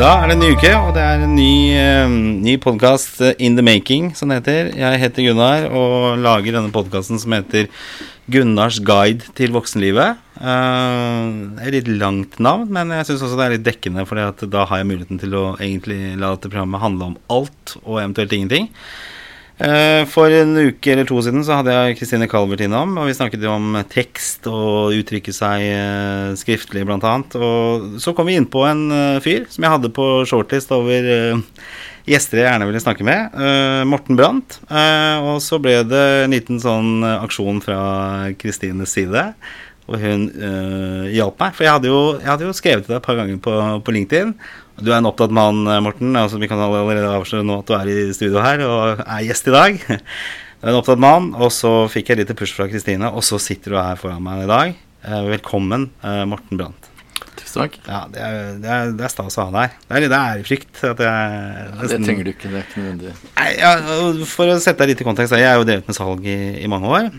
Da er det en ny uke, og det er en ny, eh, ny podkast in the making, som det heter. Jeg heter Gunnar og lager denne podkasten som heter Gunnars guide til voksenlivet. Uh, det er litt langt navn, men jeg syns også det er litt dekkende, for da har jeg muligheten til å egentlig la dette programmet handle om alt og eventuelt ingenting. Eh, for en uke eller to siden så hadde jeg Kristine Calvert innom, og vi snakket jo om tekst og uttrykke seg eh, skriftlig, blant annet. Og så kom vi inn på en eh, fyr som jeg hadde på shortlist over gjester jeg gjerne ville snakke med. Morten Brandt. og så ble det en liten sånn aksjon fra Kristines side. Og hun hjalp meg. For jeg hadde, jo, jeg hadde jo skrevet til deg et par ganger på, på LinkedIn du er en opptatt mann, Morten. Altså, vi kan allerede avsløre nå at du er i studio her og er gjest i dag. Du er en opptatt mann. Og så fikk jeg litt push fra Kristine, og så sitter du her foran meg i dag. Eh, velkommen, eh, Morten Brandt. Tusen takk. Ja, det er, det er, det er stas å ha deg her. Det er litt ærefrykt. At jeg, nesten, det trenger du ikke. Det er ikke nødvendig. Ja, for å sette deg litt i kontekst, jeg har jo drevet med salg i, i mange år.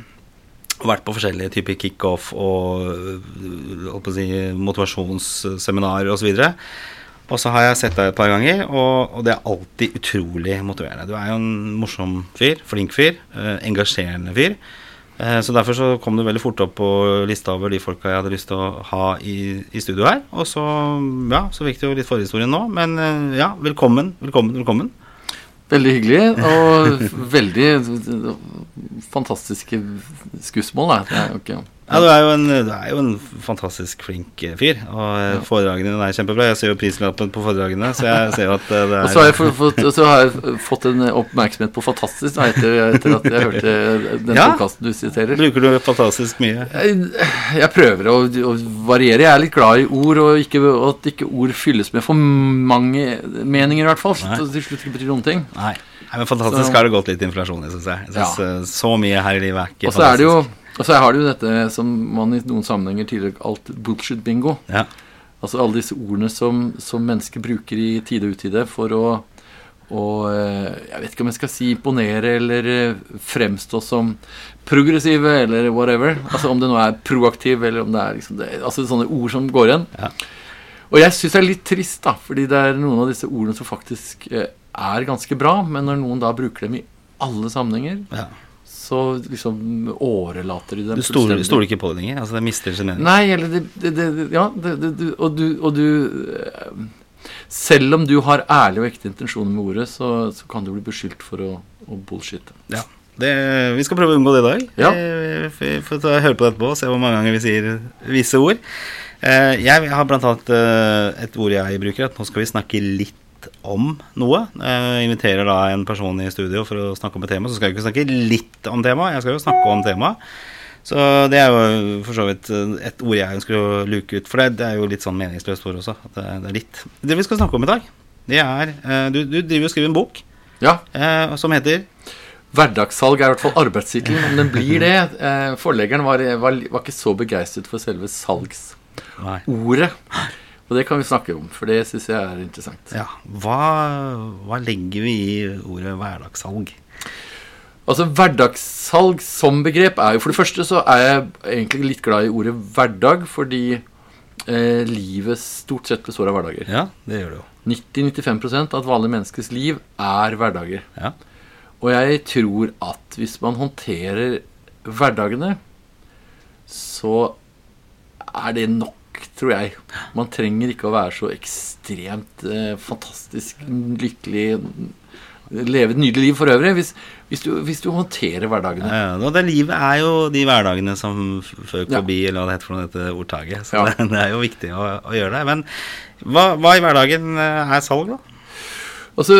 Vært på forskjellige typer kickoff og si, motivasjonsseminarer osv. Og, så og så har jeg sett deg et par ganger, og, og, det er alltid utrolig motiverende. Du er jo en morsom fyr, flink fyr, eh, engasjerende fyr. Eh, så derfor så kom du veldig fort opp på lista over de folka jeg hadde lyst til å ha i, i studio her. Og så, ja, så fikk du jo litt forhistorien nå. Men eh, ja, velkommen, velkommen, velkommen. Veldig hyggelig, og veldig fantastiske skussmål. Det er jo ikke ja, du er, en, du er, jo en, fantastisk flink eh, fyr. Og eh, ja. foredragene dine er kjempebra. Jeg ser jo prislappen på foredragene, så jeg ser jo at eh, det er Og så har jeg, fått, så har jeg fått en oppmerksomhet på fantastisk da, etter, etter, at jeg hørte den ja. podkasten du siterer. Bruker du fantastisk mye? Jeg, jeg prøver å, å, variere. Jeg er litt glad i ord, og ikke, at ikke ord fylles med for mange meninger, i hvert fall. Så til slutt ikke betyr noen ting. Nei. Nei, men Fantastisk så, har det gått litt inflasjon i, syns jeg. jeg synes, ja. Så mye her i livet er ikke fantastisk. Og så er det jo og så har du jo dette som man i noen sammenhenger tidligere alt bullshit-bingo. Ja. Altså alle disse ordene som, som, mennesker bruker i tide og utide for å, å eh, Jeg vet ikke om jeg skal si imponere eller eh, fremstå som progressive eller whatever. Altså Om det nå er proaktiv eller om det er liksom det, Altså sånne ord som går igjen. Ja. Og jeg syns det er litt trist, da, fordi det er noen av disse ordene som faktisk eh, er ganske bra, men når noen da bruker dem i alle sammenhenger ja så liksom årelater de dem Du stoler, stoler ikke på det lenger? Altså det mister sin mening? Nei, eller det, det, det Ja, det, og du, og du eh, Selv om du har ærlige og ekte intensjoner med ordet, så, så kan du bli beskyldt for å, å bullshitte. Ja. Det, vi skal prøve å unngå det i dag. Ja. Vi får høre på det etterpå og se hvor mange ganger vi sier visse ord. Eh, jeg har blant annet eh, et ord jeg bruker, at nå skal vi snakke litt om noe. Jeg inviterer da en person i studio for å snakke om et tema. Så skal jeg ikke snakke litt om temaet, jeg skal jo snakke om temaet. Så det er jo for så vidt et ord jeg ønsker å luke ut. For det, er jo litt sånn meningsløst ord også. Det, er litt Det vi skal snakke om i dag, det er eh, Du, du driver og skriver en bok ja. eh, som heter Hverdagssalg er i hvert fall arbeidstittelen. Om den blir det eh, Forleggeren var, var, var, ikke så begeistret for selve salgsordet. Og det kan vi snakke om, for det syns jeg er interessant. Ja, hva, hva, legger vi i ordet hverdagssalg? Altså Hverdagssalg som begrep er jo For det første så er jeg egentlig litt glad i ordet hverdag, fordi eh, livet stort sett består av hverdager. Ja, det gjør det jo 90-95 av et vanlig menneskes liv er hverdager. Ja. Og jeg tror at hvis man håndterer hverdagene, så er det nok tror jeg. Man trenger ikke å være så ekstremt eh, fantastisk lykkelig Leve et nydelig liv for øvrig, hvis, hvis, du, hvis du, håndterer hverdagene. Ja, ja. Det livet er jo de hverdagene som føk forbi, ja. eller hva det heter for noe, dette ordtaket. Så det, det, er jo viktig å, å gjøre det. Men hva, hva, i hverdagen eh, er salg, da? Altså,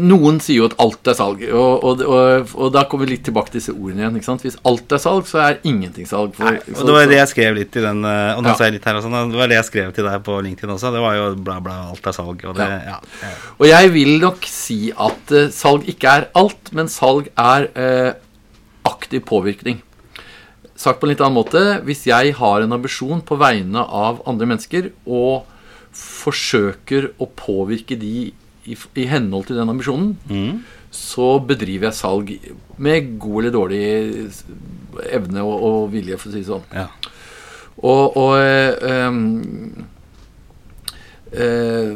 Noen sier jo at alt er salg, og, og, og, og, da kommer vi litt tilbake til disse ordene igjen. ikke sant? Hvis alt er salg, så er ingenting salg. For, Nei, og Det var det jeg skrev litt i den eh, Og nå ja. jeg litt her også, det var det jeg skrev til deg på LinkedIn også. Det var jo bla, bla, alt er salg. Og, det, ja. Ja, og jeg vil nok si at uh, salg ikke er alt, men salg er uh, aktiv påvirkning. Sagt på en litt annen måte, hvis jeg har en ambisjon på vegne av andre mennesker og forsøker å påvirke de i, i henhold til den ambisjonen, mm. så bedriver jeg salg med god eller dårlig evne og, og vilje, for å si det sånn. Ja. Og, og um, eh,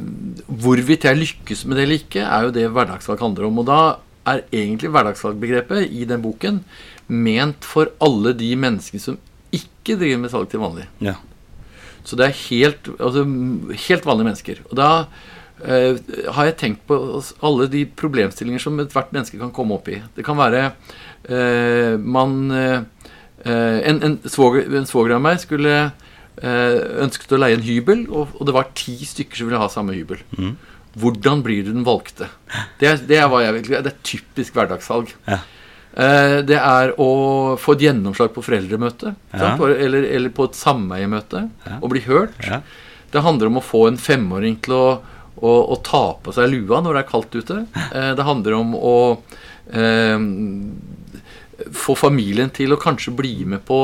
Hvorvidt jeg lykkes med det eller ikke, er jo det hverdagssalg handler om. Og da er egentlig hverdagssalgbegrepet i den boken ment for alle de menneskene som ikke driver med salg til vanlig. Ja. Så det er helt, altså, helt vanlige mennesker. Og da eh, har jeg tenkt på alle de problemstillinger som ethvert menneske kan komme opp i. Det kan være uh, man uh, En, en svoger, av meg skulle ønsket å leie en hybel, og, og, det var ti stykker som ville ha samme hybel. Mm. Hvordan blir du den valgte? Det, det, er, jeg, det er typisk hverdagssalg. Ja. Det er å få et gjennomslag på foreldremøte. Ja. Eller, eller, på et sameiemøte. Ja. Og bli hørt. Ja. Det handler om å få en femåring til å, å, å, ta på seg lua når det er kaldt ute. Eh, det handler om å eh, få familien til å kanskje bli med på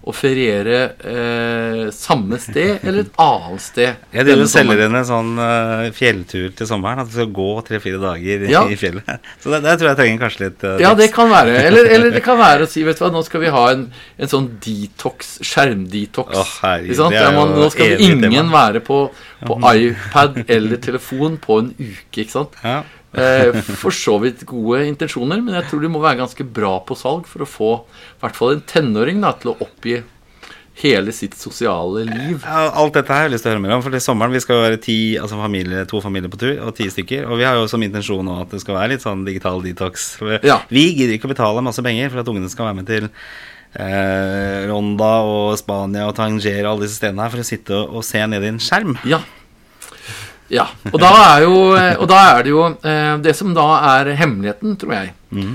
å feriere eh, samme sted eller et annet sted. Jeg driver og selger en sånn uh, fjelltur til sommeren. At du skal gå tre-fire dager ja. i fjellet. Så det, det, tror jeg trenger kanskje litt uh, Ja, det kan være. Eller, eller, det kan være å si, vet du hva, nå skal vi ha en, en sånn detox, skjermdetox. Oh, herregud, man, nå skal ingen tema. være på, på iPad eller telefon på en uke, ikke sant. Ja. Eh, for så vidt gode intensjoner, men jeg tror du må være ganske bra på salg for å få i hvert fall en tenåring da, til å oppgi hele sitt sosiale liv. Alt dette har jeg lyst til å høre mer om. For i sommeren vi skal være ti, altså familie, to familier på tur, og ti stykker. Og vi har jo som intensjon nå at det skal være litt sånn digital detox. Ja. Vi gidder ikke å betale masse penger for at ungene skal være med til eh, Ronda og Spania og Tanger og alle disse stedene her for å sitte og, og se ned i en skjerm. Ja, ja, og da er, jo, og da er det jo eh, Det som da er hemmeligheten, tror jeg mm.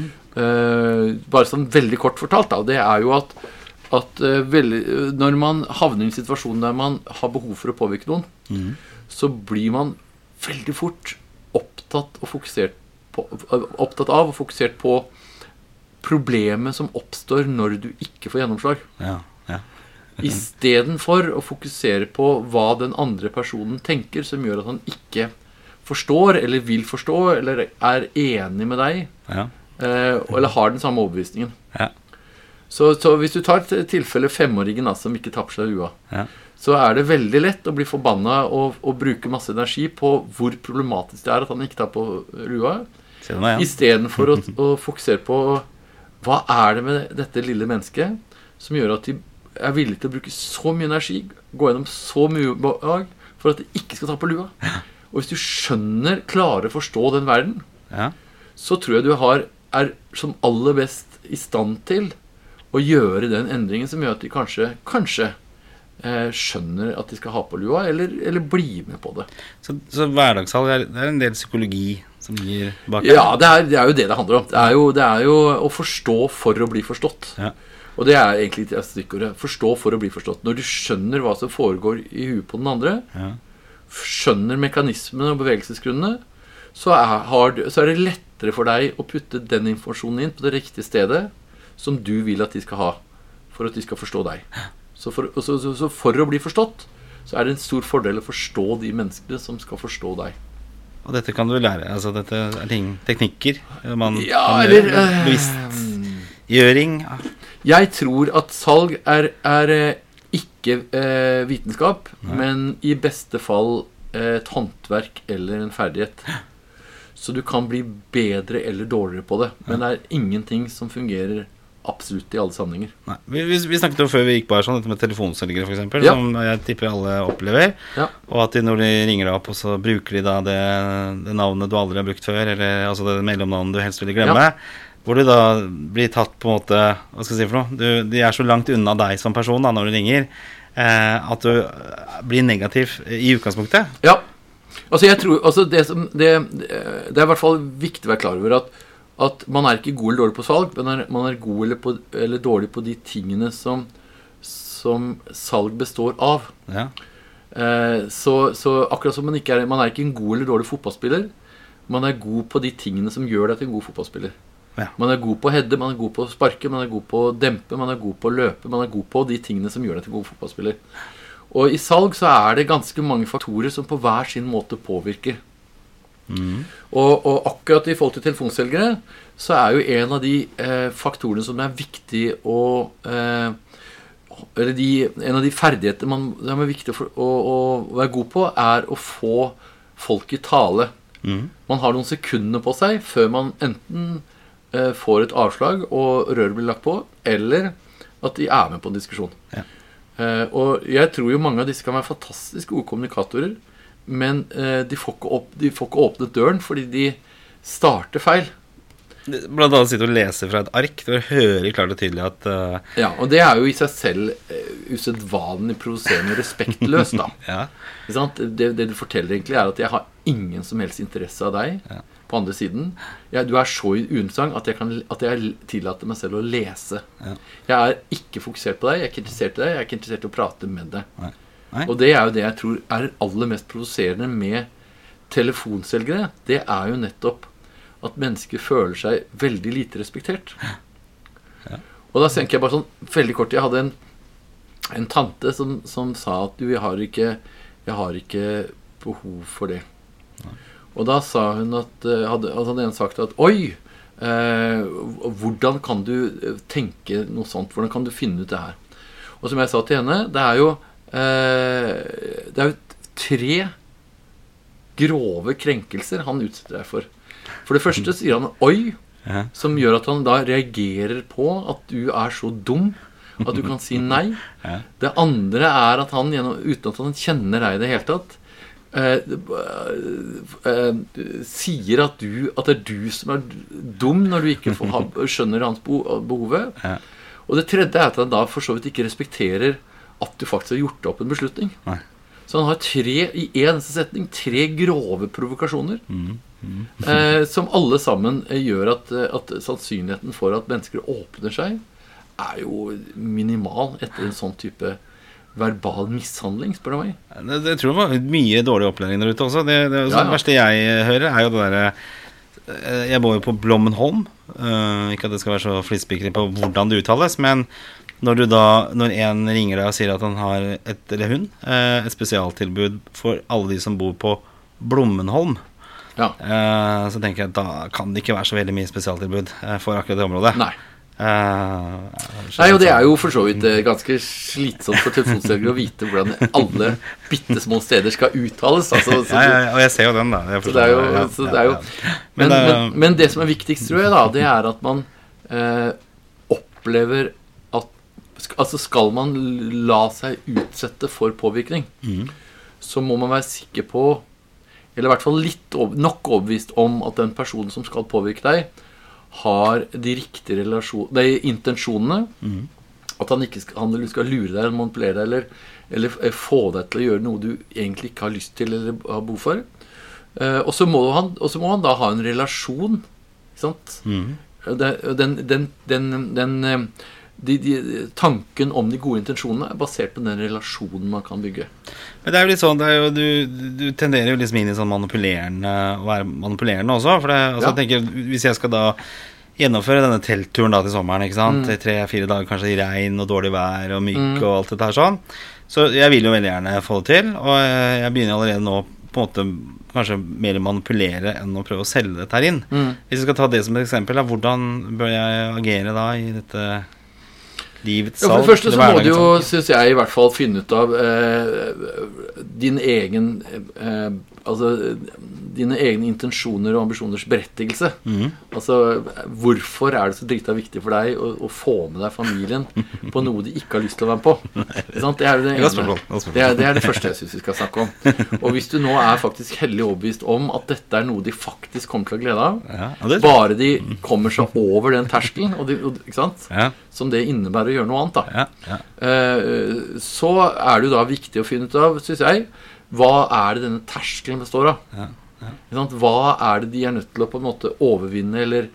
Bare sånn veldig kort fortalt, da, det er jo at, at eh, veldig, når man havner i en situasjon der man har behov for å påvirke noen, mm. så blir man veldig fort opptatt, på, opptatt av og fokusert på problemet som oppstår når du ikke får gjennomslag. Ja. Istedenfor å fokusere på hva den andre personen tenker, som gjør at han ikke forstår, eller vil forstå, eller er enig med deg, ja. eh, eller har den samme overbevisningen. Ja. Så, så, hvis du tar et tilfelle femåringen som ikke tapper seg lua, ja. så er det veldig lett å bli forbanna og, og, bruke masse energi på hvor problematisk det er at han ikke tar på lua, istedenfor å, å fokusere på hva er det med dette lille mennesket som gjør at de er villig til å bruke så mye energi, gå gjennom så mye ubehag, for at det ikke skal ta på lua. Og hvis du skjønner, klarer å forstå den verden, ja. så tror jeg du har, er som aller best i stand til å gjøre den endringen som gjør at de kanskje, kanskje eh, skjønner at de skal ha på lua, eller, eller bli med på det. Så, så hverdagssalg er, det er en del psykologi som gir bak? Ja, det er, det er, jo det det handler om. Det er jo, det er jo å forstå for å bli forstått. Ja. Og det er egentlig stikkordet. Forstå for å bli forstått. Når du skjønner hva som foregår i huet på den andre, ja. skjønner mekanismene og bevegelsesgrunnene, så er, så er, det lettere for deg å putte den informasjonen inn på det riktige stedet som du vil at de skal ha, for at de skal forstå deg. Så for, så, så, så for å bli forstått, så er det en stor fordel å forstå de menneskene som skal forstå deg. Og dette kan du lære. altså Dette er ting, teknikker man ja, kan eller, gjøre. Bevisstgjøring. Jeg tror at salg er, er eh, ikke eh, vitenskap, Nei. men i beste fall eh, et håndverk eller en ferdighet. Så du kan bli bedre eller dårligere på det. Men det er ingenting som fungerer absolutt i alle sammenhenger. Vi, vi, vi, snakket jo før vi gikk på her sånn, dette med telefonselgere, f.eks., ja. som jeg tipper alle opplever. Ja. Og at de, når de ringer deg opp, og så bruker de da det, det, navnet du aldri har brukt før, eller altså det mellomnavnet du helst ville glemme. Ja. Hvor du da blir tatt på en måte Hva skal jeg si for noe? Du, de er så langt unna deg som person da når du ringer, eh, at du eh, blir negativ i utgangspunktet. Ja. Altså jeg tror altså det, som, det, det er i hvert fall viktig å være klar over at, at man er ikke god eller dårlig på salg, men er, man er god eller, på, eller, dårlig på de tingene som, som salg består av. Ja. Eh, så, så, akkurat som man ikke er Man er ikke en god eller dårlig fotballspiller. Man er god på de tingene som gjør deg til en god fotballspiller. Ja. Man er god på å heade, man er god på å sparke, man er god på å dempe, man er god på å løpe. Man er god på de tingene som gjør deg til god fotballspiller. Og i salg så er det ganske mange faktorer som på hver sin måte påvirker. Mm. Og, og, akkurat i forhold til telefonselgere så er jo en av de eh, faktorene som er viktig å eh, eller de, En av de ferdigheter man, som er viktig for, å, å, være god på, er å få folk i tale. Mm. Man har noen sekunder på seg før man enten får et avslag og røret blir lagt på, eller at de er med på en diskusjon. Ja. Eh, og jeg tror jo mange av disse kan være fantastisk gode kommunikatorer, men eh, de, får opp, de, får ikke åpnet døren fordi de starter feil. Blant annet sitte og lese fra et ark. Du hører klart og tydelig at uh... Ja, og det er jo i seg selv uh, usedvanlig provoserende respektløst, da. ja. det, det, du forteller egentlig, er at jeg har ingen som helst interesse av deg. Ja. På andre siden. Jeg, du er så uinteressant at, jeg kan, at jeg tillater meg selv å lese. Ja. Jeg er ikke fokusert på deg, jeg er ikke interessert i deg, jeg er ikke interessert i å prate med deg. Nei. Nei. Og det er jo det jeg tror er aller mest provoserende med telefonselgere. Det er jo nettopp at mennesker føler seg veldig lite respektert. Ja. Og da tenker jeg bare sånn veldig kort Jeg hadde en, en tante som, som, sa at du, jeg har, ikke, jeg har ikke behov for det. Ja. Og da sa hun at eh, hadde, altså hadde en sagt at Oi! Eh, hvordan kan du eh, tenke noe sånt? Hvordan kan du finne ut det her? Og som jeg sa til henne, det er jo eh, Det er jo tre grove krenkelser han utsetter deg for. For det første sier han 'oi', som gjør at han da reagerer på at du er så dum at du kan si nei. Det andre er at han, uten at han kjenner deg i det hele tatt, sier at, du, at, det er du som er dum når du ikke får, skjønner hans behovet. Ja. Og det tredje er at han da for så vidt ikke respekterer at du faktisk har gjort opp en beslutning. Nei. Så han har tre i én setning tre grove provokasjoner. Mm. Eh, som alle sammen eh, gjør at, eh, at, sannsynligheten for at mennesker åpner seg, er jo minimal etter en sånn type verbal mishandling, spør du meg. Det, det tror jeg var mye dårlig opplæring der ute også. Det, det, også ja, ja. verste jeg hører, er jo det derre Jeg bor jo på Blommenholm. Uh, ikke at det skal være så flispikrig på hvordan det uttales, men når, du da, når en ringer deg og sier at han har et, eller hun, et spesialtilbud for alle de som bor på Blommenholm ja. Uh, så tenker jeg at da kan det ikke være så veldig mye spesialtilbud for akkurat det området. Nei. Uh, Nei, og det er jo for så vidt ganske slitsomt for telefonselgere å vite hvordan alle bitte små steder skal uttales. Altså, ja, ja, og jeg ser jo den, da. Så det jo, ja, det jo men, men, men, det som er viktigst, tror jeg, da, det er at man opplever at Altså skal man la seg utsette for påvirkning, mm. så må man være sikker på eller i hvert fall litt over, nok overbevist om at den personen som skal påvirke deg, har de riktige de intensjonene. Mm. At han ikke skal, han skal lure deg eller manipulere deg eller, eller, eh, få deg til å gjøre noe du egentlig ikke har lyst til eller har behov for. Eh, og, så må han, og så må han da ha en relasjon. Ikke sant? Mm. Den, den, den, den eh, de, de, tanken om de gode intensjonene er basert på den relasjonen man kan bygge. Men det er jo litt sånn, jo, du, du, tenderer jo liksom inn i sånn manipulerende å være manipulerende også. For det, altså, ja. jeg tenker, Hvis jeg skal da gjennomføre denne teltturen da til sommeren, ikke sant? Mm. tre-fire dager kanskje i regn og dårlig vær og myk mm. og alt dette her sånn, så jeg vil jo veldig gjerne få det til. Og jeg begynner allerede nå på en måte kanskje mer manipulere enn å prøve å selge dette her inn. Mm. Hvis vi skal ta det som et eksempel, da, hvordan bør jeg agere da i dette livets salg. Ja, for det første så må du jo, syns jeg, i hvert fall finne ut av eh, din egen eh, Altså dine egne intensjoner og ambisjoners berettigelse. Mm. Altså hvorfor er det så drita viktig for deg å, å, få med deg familien på noe de ikke har lyst til å være med på? Det er det, ene. Det, er, det er det første jeg syns vi skal snakke om. Og hvis du nå er faktisk hellig overbevist om at dette er noe de faktisk kommer til å glede av, bare de kommer seg over den terskelen, og de, og, ja. som det innebærer å gjøre noe annet, da, ja, eh, så er det jo da viktig å finne ut av, syns jeg hva er det denne terskelen består av? Ja, ja. Hva er det de er nødt til å på en måte overvinne eller,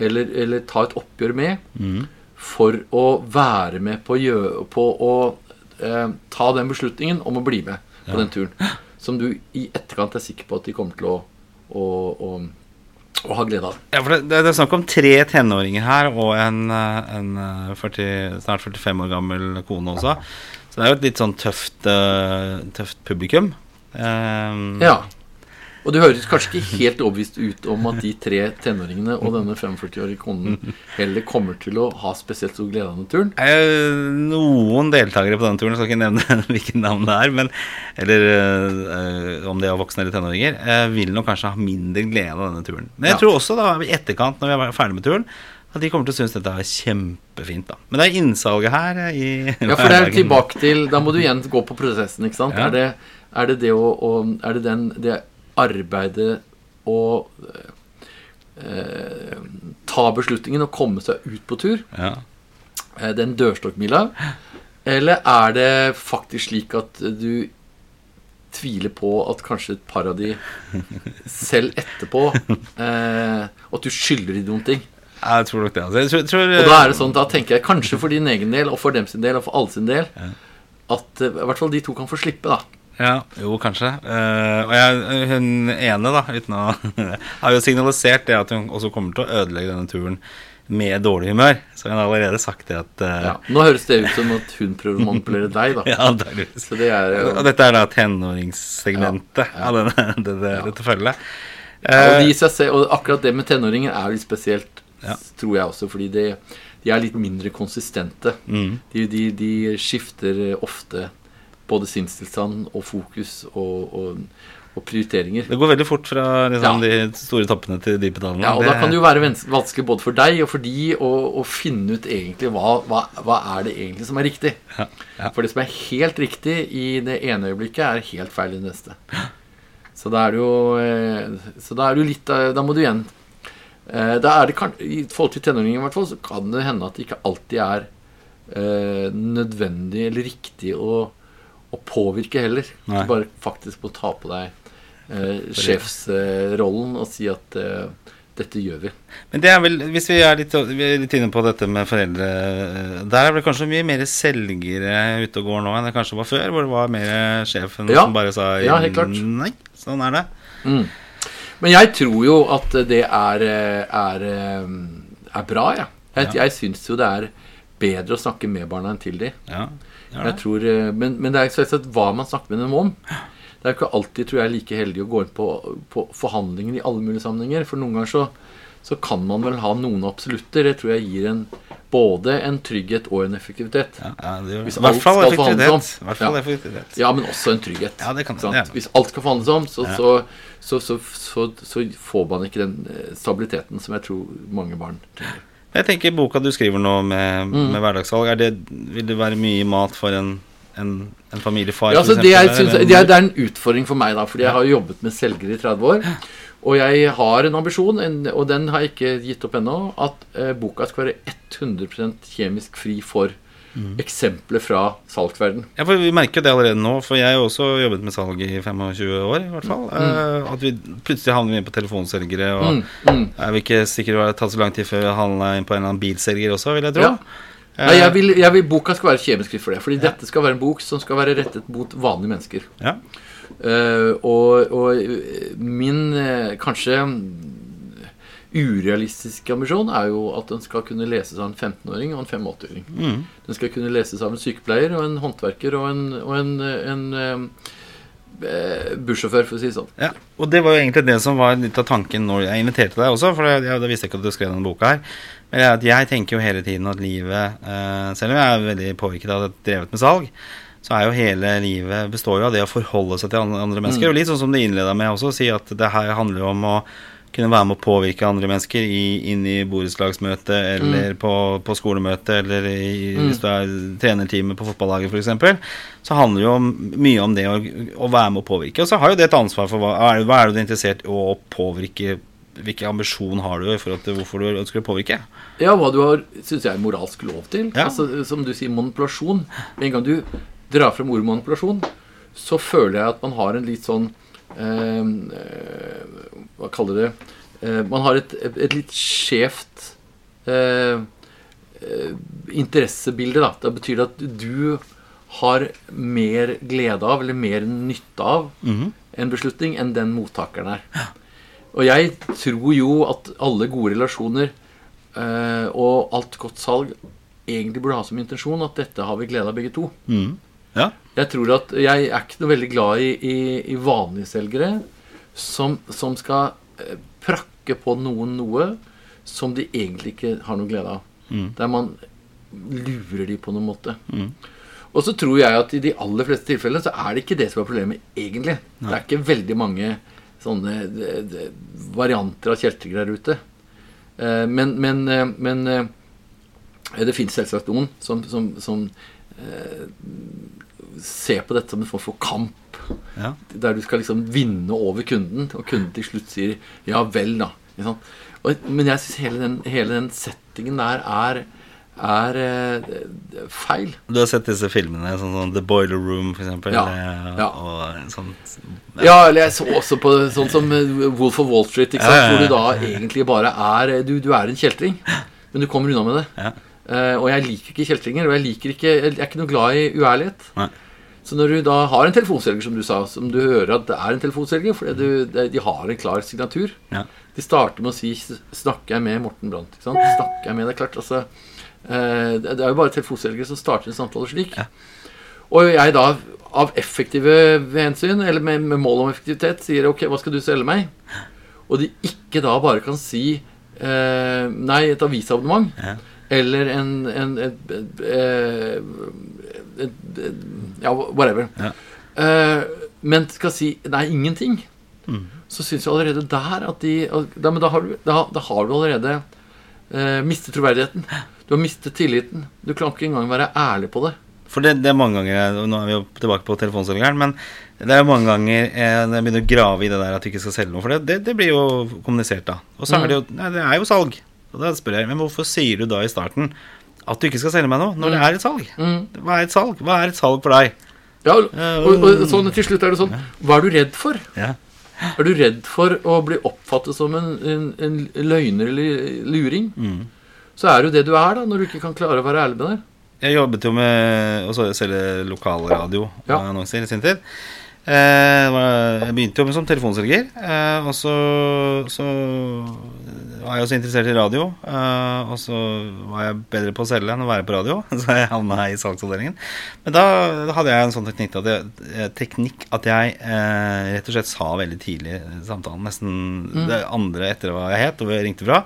eller, eller ta et oppgjør med mm. for å være med på, på å eh, ta den beslutningen om å bli med på ja. den turen? Som du i etterkant er sikker på at de kommer til å, å, å, å ha glede av. Ja, for det, det, er snakk om tre tenåringer her og en, en 40, snart 45 år gammel kone også. Så det er jo et litt sånn tøft, uh, tøft publikum. Um, ja. Og det høres kanskje ikke helt overbevist ut om at de tre tenåringene og denne 45-årige konen heller kommer til å ha spesielt stor glede av denne turen. Noen deltakere på denne turen, jeg skal ikke nevne hvilket navn det er, men, eller eh, om de er voksne eller tenåringer, eh, vil nok kanskje ha mindre glede av denne turen. Men jeg ja. tror også da i etterkant, når vi er ferdig med turen, at de kommer til å synes dette er kjempefint. da Men det er innsalget her i Ja, for det er tilbake til Da må du igjen gå på prosessen, ikke sant? Ja. Er, det, er, det, det å, å Er det den det arbeidet å eh, ta beslutningen og komme seg ut på tur. Ja. Eh, den dørstokkmila. Eller er det faktisk slik at du tviler på at kanskje et par av de selv etterpå eh, At du skylder de noen ting? Jeg tror nok det. Altså. Jeg tror, tror, og da er det sånn, da tenker jeg kanskje for din egen del og for dem sin del og for alle sin del ja. at eh, i hvert fall de to kan få slippe, da. Ja, jo, kanskje. Uh, og jeg, hun ene, da, uten å Har jo signalisert det at hun også kommer til å ødelegge denne turen med dårlig humør. Så hun har allerede sagt det at uh, ja, Nå høres det ut som at hun prøver å manipulere deg, da. ja, det det. Er, uh, og dette er da tenåringssegmentet ja, ja. av denne, det, det, dette følget. og, de seg, og akkurat det med tenåringer er litt spesielt, tror jeg også, fordi de, de er litt mindre konsistente. Mm. De, de, de skifter ofte både sinnstilstand og fokus og, og, og, prioriteringer. Det går veldig fort fra liksom, ja. de store toppene til de pedalene. Ja, og det... da kan det jo være vanskelig både for deg og for de å, finne ut egentlig hva, hva, hva, er det egentlig som er riktig. Ja. Ja. For det som er helt riktig i det ene øyeblikket, er helt feil i det neste. Så da er det jo eh, Så da er det jo litt Da må du igjen eh, da er det, I forhold til tenåringer i hvert fall, så kan det hende at det ikke alltid er eh, nødvendig eller riktig å å påvirke heller. Nei. Du bare faktisk må ta på deg eh, sjefsrollen og si at eh, dette gjør vi. Men det er vel, hvis vi er litt, vi er litt inne på dette med foreldre Der er vel kanskje mye mer selgere ute og går nå enn det kanskje var før? Hvor det var mer sjefen ja. som bare sa ja, helt klart. nei, sånn er det. Mm. Men jeg tror jo at det er, er, er bra, ja. jeg. Ja. Jeg syns jo det er bedre å snakke med barna enn til dem. Ja. Jeg tror, eh, men, men, det er selvsagt hva man snakker med dem om. Det er ikke alltid tror jeg, like heldig å gå inn på, på forhandlinger i alle mulige sammenhenger. For noen ganger så, så, kan man vel ha noen absolutter. Det tror jeg gir en, både en trygghet og en effektivitet. Ja, ja, Hvis alt skal forhandles om. Ja. Ja, men også en trygghet. Ja, det kan, det Hvis alt skal forhandles om, så, så, så, får man ikke den eh, stabiliteten som jeg tror mange barn trenger. Jeg tenker boka du skriver nå med, mm. med hverdagsvalg, det, vil det være mye mat for en, en, en familiefar? Ja, altså, det, er, synes, det, er, det, er, en utfordring for meg, da, fordi jeg har jobbet med selgere i 30 år. Og jeg har en ambisjon, en, og den har jeg ikke gitt opp ennå, at eh, boka skal være 100% kjemisk fri for Mm. Eksempler fra salgsverden. Ja, for Vi merker det allerede nå, for jeg har også jobbet med salg i 25 år. i hvert fall mm. uh, At vi plutselig havner inn på telefonselgere. Og mm. Mm. jeg vil ikke sikkert det har tatt så lang tid før vi havner inn på en eller annen bilselger også, vil jeg tro. Ja. Uh, Nei, jeg vil, jeg vil, Boka skal være kjemisk for det. Fordi ja. dette skal være en bok som skal være rettet mot vanlige mennesker. Ja. Uh, og, og, min kanskje urealistisk ambisjon er jo at den skal kunne leses av en 15-åring og en 85-åring. Mm. Den skal kunne leses av en sykepleier og en håndverker og en, og en, en, en eh, bussjåfør, for å si det sånn. Ja, og det var jo egentlig det som var litt av tanken når jeg inviterte deg også, for jeg, jeg visste ikke at du skrev denne boka her. Men jeg, jeg tenker jo hele tiden at livet, eh, selv om jeg er veldig påvirket av det drevet med salg, så er jo hele livet består jo av det å forholde seg til andre mennesker. Mm. Og litt sånn som du innleda med også, å si at det her handler jo om å kunne være med å påvirke andre mennesker i, inn i borettslagsmøte eller mm. på, på skolemøte eller i, mm. hvis du er trenerteamet på fotballaget f.eks., så handler det jo om, mye om det å, å, være med å påvirke. Og så har jo det et ansvar for hva, er, hva er du interessert i å påvirke Hvilken ambisjon har du i forhold til hvorfor du ønsker å påvirke? Ja, hva du har, syns jeg er moralsk lov til. Ja. Altså, som du sier, manipulasjon. En gang du drar frem ordet manipulasjon, så føler jeg at man har en litt sånn Hva kaller det eh, Man har et, et litt skjevt eh, interessebilde. Da. Det betyr at du har mer glede av, eller mer nytte av, mm -hmm. en beslutning enn den mottakeren er. Og jeg tror jo at alle gode relasjoner eh, og alt godt salg egentlig burde ha som intensjon at dette har vi glede av begge to. Mm. Ja. Jeg tror at jeg er ikke noe veldig glad i, i, i vanlige selgere. som, som skal eh, prakke på noen noe som de egentlig ikke har noe glede av. Mm. Der man lurer de på noen måte. Mm. Og så tror jeg at i de aller fleste tilfellene så er det ikke det som er problemet, egentlig. Det er ikke veldig mange sånne de, de, varianter av kjeltringer der ute. Eh, men, men, eh, men eh, det finnes selvsagt noen som, som, som eh, ser på dette som en form for kamp. Ja. Der du skal liksom vinne over kunden, og kunden til slutt sier 'ja vel', da. Og, men jeg syns hele, den- hele den settingen der er, er eh, feil. Du har sett disse filmene, sånn som The Boiler Room, eksempel? Ja, eh, ja. Og en sånn Ja, eller jeg så også på sånn som eh, Wolf of Wall Street, ikke sant? Ja, ja, ja. hvor du da egentlig bare er du, du er en kjeltring, men du kommer unna med det. Eh, og jeg liker ikke kjeltringer, og jeg, liker ikke, jeg er ikke noe glad i uærlighet. Nei. Så når du da har en telefonselger, som du sa, som du hører at det er en telefonselger, du, de har en klar signatur Ja. De starter med å si 'Snakker jeg med Morten Brandt?' Ikke sant? Snakker jeg med, er klart, altså uh, Det det er jo bare telefonselgere som starter en samtale slik. Ja. Og jeg da, av effektive hensyn, eller med, med mål om effektivitet, sier 'Ok, hva skal du selge meg?' Og de ikke da bare kan si uh, 'Nei, et avisabonnement'. Ja. Eller en, en, et, et, eh, et, et, Ja, whatever. Ja. Uh, men skal si nei, ingenting. Mm. Så syns jeg allerede der at de da, Men da har du, da, da har du allerede uh, mistet troverdigheten. Du har mistet tilliten. Du kan ikke engang være ærlig på det. For det, det er mange ganger Nå er vi jo tilbake på telefonselgeren, men det er mange ganger jeg begynner å grave i det der at du ikke skal selge noe. For det, det, det blir jo kommunisert da. Og så Mm. er det jo Nei, det er jo salg. Og da spør jeg, men hvorfor sier du da i starten at du ikke skal selge meg noe, når det er et salg? Mm. Hva er et salg? Hva er et salg for deg? Ja, og, og, og sånn til slutt er det sånn Hva er du redd for? Ja. Er du redd for å bli oppfattet som en, en, en løgner eller luring? Mm. Så er jo det du er, da, når du ikke kan klare å være ærlig med deg. Jeg jobbet jo med å selge lokalradio Ja. i sin tid. Eh, jeg begynte jo med som telefonselger, eh, og så, så var jeg også interessert i radio. Eh, og så var jeg bedre på å selge enn å være på radio, så jeg havna i salgsavdelingen. Men da, da hadde jeg en sånn teknikk at jeg, eh, teknikk at jeg eh, rett og slett sa veldig tidlig i samtalen, nesten det andre etter hva jeg het, og hvor jeg ringte fra,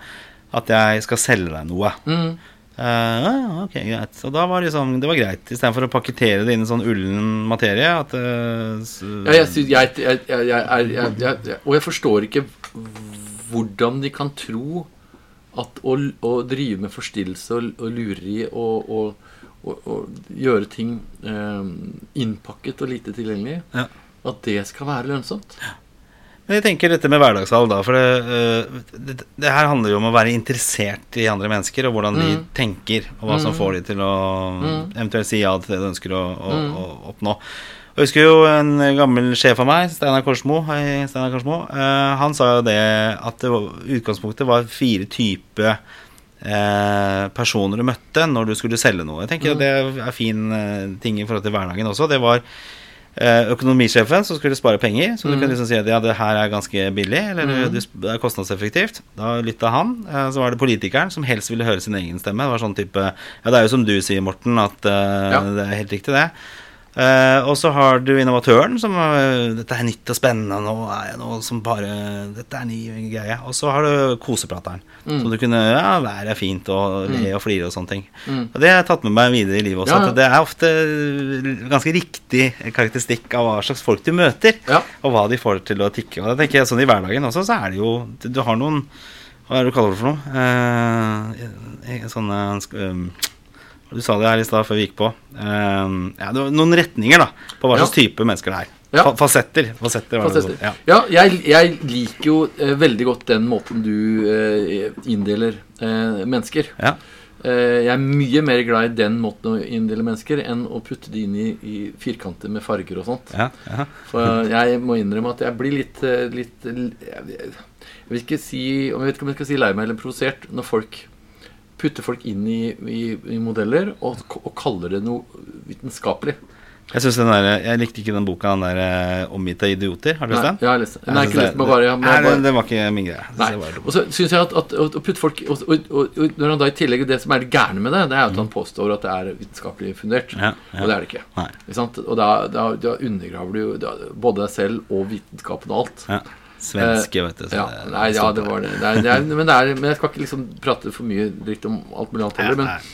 at jeg skal selge deg noe. Mm. Uh, ok, greit. Og da var det, liksom, det var greit, istedenfor å pakkettere det inn i sånn ullen materie. At, uh, Ja, jeg, jeg, jeg, jeg, Og jeg forstår ikke hvordan de kan tro at å, å drive med forstillelse og, og lureri og, og, og, gjøre ting eh, innpakket og lite tilgjengelig, Ja. at det skal være lønnsomt. Men jeg tenker dette med hverdagshall, da. For det, eh, det, det her handler jo om å være interessert i andre mennesker, og hvordan de Mm. tenker, og hva som får de til å eventuelt si ja til det de ønsker å, å, Mm. å oppnå. Jeg husker jo en gammel sjef av meg, Steinar Korsmo, hei, Steinar Korsmo uh, han sa jo det at det var, utgangspunktet var fire typer eh, personer du møtte når du skulle selge noe. Jeg tenker at det er fin eh, ting i forhold til hverdagen også. Det var økonomisjefen som skulle spare penger. Så du kan liksom si at ja, det her er ganske billig, eller det det er kostnadseffektivt. Da lytta han. Så var det politikeren som helst ville høre sin egen stemme. Det var sånn type Ja, det er jo som du sier, Morten, at Ja. det er helt riktig, det. Eh, og så har du innovatøren som uh, Dette er nytt og spennende. Nå er jeg noe som bare Dette er ny greie. Og så har du koseprateren. Som du kunne Ja, været er fint, og le og flire og sånne ting. Og det har jeg tatt med meg videre i livet også. Ja, ja. Det er ofte ganske riktig karakteristikk av hva slags folk du møter. Ja. Og hva de får til å tikke. Og da tenker jeg sånn i hverdagen også, så er det jo Du har noen Hva er det du kaller det for noe? Uh, sånne um, du sa det her i stad før vi gikk på. Uh, ja, det var noen retninger da på hva Ja. slags type mennesker det er. Ja. Fa fasetter. fasetter, det Fasetter. sånn. Ja. Ja, jeg, jeg liker jo eh, veldig godt den måten du eh, inndeler eh, mennesker. Ja. Eh, jeg er mye mer glad i den måten å inndele mennesker enn å putte de inn i, i firkanter med farger og sånt. Ja, ja. For jeg må innrømme at jeg blir litt, eh, litt jeg, jeg vil ikke si om Jeg vet ikke om jeg skal si lei meg eller provosert når folk putter folk inn i, i, i modeller og, og kaller det noe vitenskapelig. Jeg, den der, jeg likte ikke den boka den der eh, 'Omgitt av idioter'. Har du lest den? jeg har lest den. Nei, jeg ikke lest den, bare- jeg Nei, det, var ikke min greie. Nei. Og så syns jeg at, at, å putte folk og, og, og, når han da i tillegg Det som er det gærne med det, det er at han påstår at det er vitenskapelig fundert. Ja, ja. Og det er det ikke. Ikke sant? Og da, da, da undergraver du jo både deg selv og vitenskapen og alt. Ja. Svenske, vet du. Ja, nei, ja, det var det. det, er, det er, men, det er, men, jeg skal ikke liksom prate for mye dritt om alt mulig annet heller.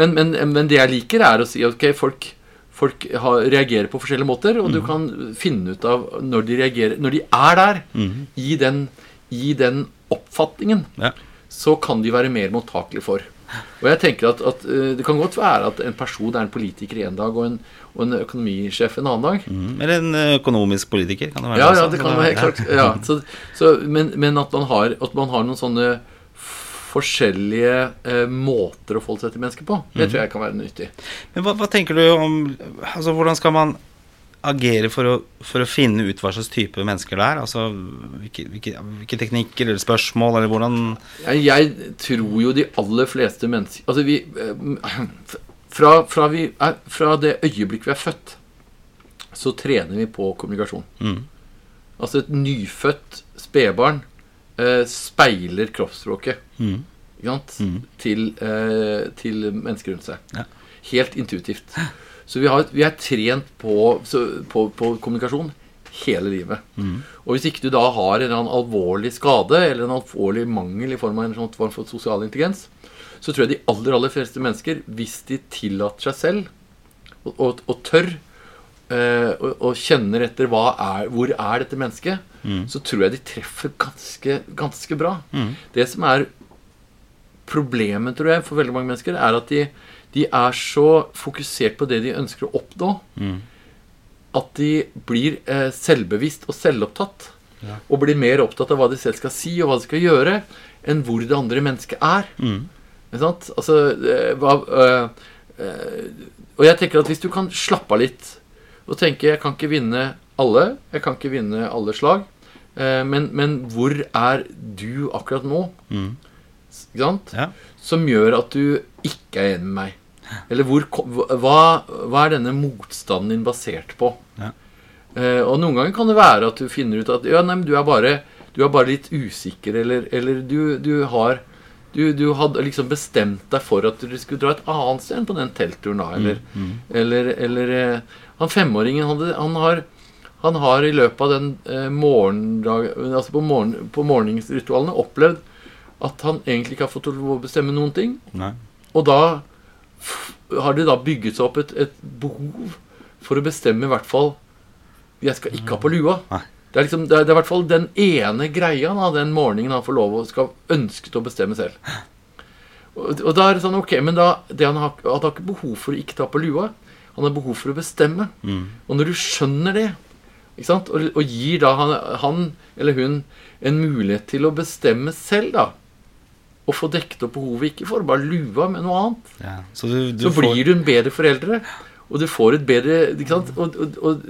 Men, men, men, det jeg liker, er å si ok, folk, folk har, reagerer på forskjellige måter, og mm. du kan finne ut av når de reagerer Når de er der, mm. i, den, i, den, oppfatningen, ja. så kan de være mer mottakelige for. Og jeg tenker at, at, eh, Det kan godt være at en person er en politiker en dag og en, og en økonomisjef en annen dag. Mm, eller en økonomisk politiker, kan det være. Ja, ja det kan være klart. Ja, så, så, men, men at, man har, at, man har, noen sånne forskjellige eh, måter å forholde seg til mennesker på, det mm. tror jeg kan være nyttig. Men hva, hva tenker du om altså Hvordan skal man agere for å, for å, finne ut hva slags type mennesker det er? Altså, hvilke, hvilke, hvilke teknikker eller spørsmål, eller hvordan jeg, jeg, tror jo de aller fleste mennesker Altså, vi eh, fra, fra, vi er, fra, det øyeblikk vi er født, så trener vi på kommunikasjon. Mm. Altså, et nyfødt spedbarn eh, speiler kroppsspråket mm. mm. Til, eh, til, mennesker rundt seg. Ja. Helt intuitivt. Så vi, har, vi er trent på, så, på, på, kommunikasjon hele livet. Mm. Og hvis ikke du da har en eller annen alvorlig skade eller en alvorlig mangel i form av en sånn form for sosial intelligens, så tror jeg de aller aller fleste mennesker, hvis de tillater seg selv og, og, og tør eh, og, og, kjenner etter er, hvor er dette mennesket, mm. så tror jeg de treffer ganske, ganske bra. Mm. Det som er problemet, tror jeg, for veldig mange mennesker, er at de de er så fokusert på det de ønsker å oppnå, mm. at de blir eh, selvbevisst og selvopptatt. Ja. Og blir mer opptatt av hva de selv skal si, og hva de skal gjøre, enn hvor det andre mennesket er. Mm. Altså, eh, hva, øh, øh, og jeg tenker at hvis du kan slappe av litt og tenke jeg kan ikke vinne alle, jeg kan ikke vinne alle slag, øh, men, men, hvor er du akkurat nå? Mm. Ikke sant? Ja. Som gjør at du ikke er enig med meg. Eller hvor, hva, hva, er denne motstanden din basert på? Ja. Eh, og noen ganger kan det være at du finner ut at ja, nei, du, er bare, du er bare litt usikker, eller, eller du, du, har du, du, hadde liksom bestemt deg for at du skulle dra et annet sted enn på den teltturen. da, Eller, mm, mm. eller, eller eh, Han femåringen han, han, har, han, har, i løpet av den eh, morgendagen altså på, morgen, på morgenritualene opplevd at han egentlig ikke har fått lov å bestemme noen ting. Nei. Og da har det da bygget seg opp et, et, behov for å bestemme i hvert fall Jeg skal ikke ha på lua. Det er, liksom, det, er, det er, i hvert fall den ene greia da, den morgenen han får lov å skal ønske å bestemme selv. Og, og, da er det sånn Ok, men da det han, har, han har ikke behov for å ikke ta på lua. Han har behov for å bestemme. Mm. Og når du skjønner det, og, og, gir da han, han, eller hun en mulighet til å bestemme selv, da og få dekket opp behovet. Ikke for bare lua, men noe annet. Ja, så, du, du så får... blir du en bedre foreldre. Og du får et bedre og, og, og, og,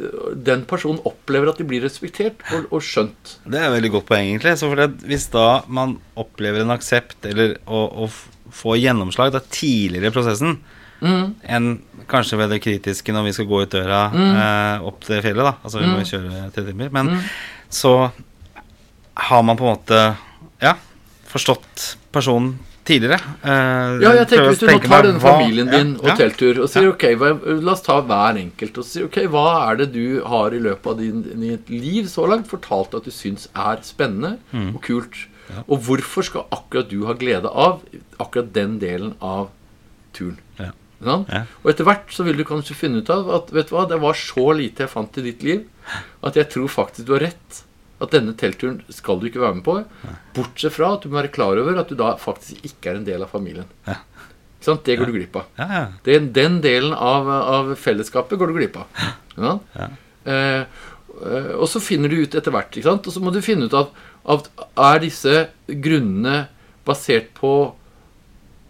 den personen opplever at de blir respektert og, skjønt. Det er et veldig godt poeng, egentlig. Så hvis da man opplever en aksept eller å, å få gjennomslag da tidligere i prosessen mm. enn kanskje ved det kritiske når vi skal gå ut døra mm. eh, opp til fjellet, da. Altså vi må mm. kjøre tre timer. Men mm. så har man på en måte Ja, forstått personen tidligere. Uh, ja, jeg tenker Hvis du nå tar denne familien din ja, og telttur og sier ja. ok, hva, la oss ta hver enkelt og si ok, hva er det du har i løpet av din, ditt liv så langt fortalt at du syns er spennende mm. og kult? Ja. Og hvorfor skal akkurat du ha glede av akkurat den delen av turen? Ja. Og etter hvert så vil du kanskje finne ut av at vet du hva, det var så lite jeg fant i ditt liv at jeg tror faktisk du har rett at denne teltturen skal du ikke være med på. Bortsett fra at du må være klar over at du da faktisk ikke er en del av familien. Ja. Det går du glipp av. Ja, den, den, delen av, av, fellesskapet går du glipp av. Eh, eh, og så finner du ut etter hvert. Og så må du finne ut at, at er disse grunnene basert på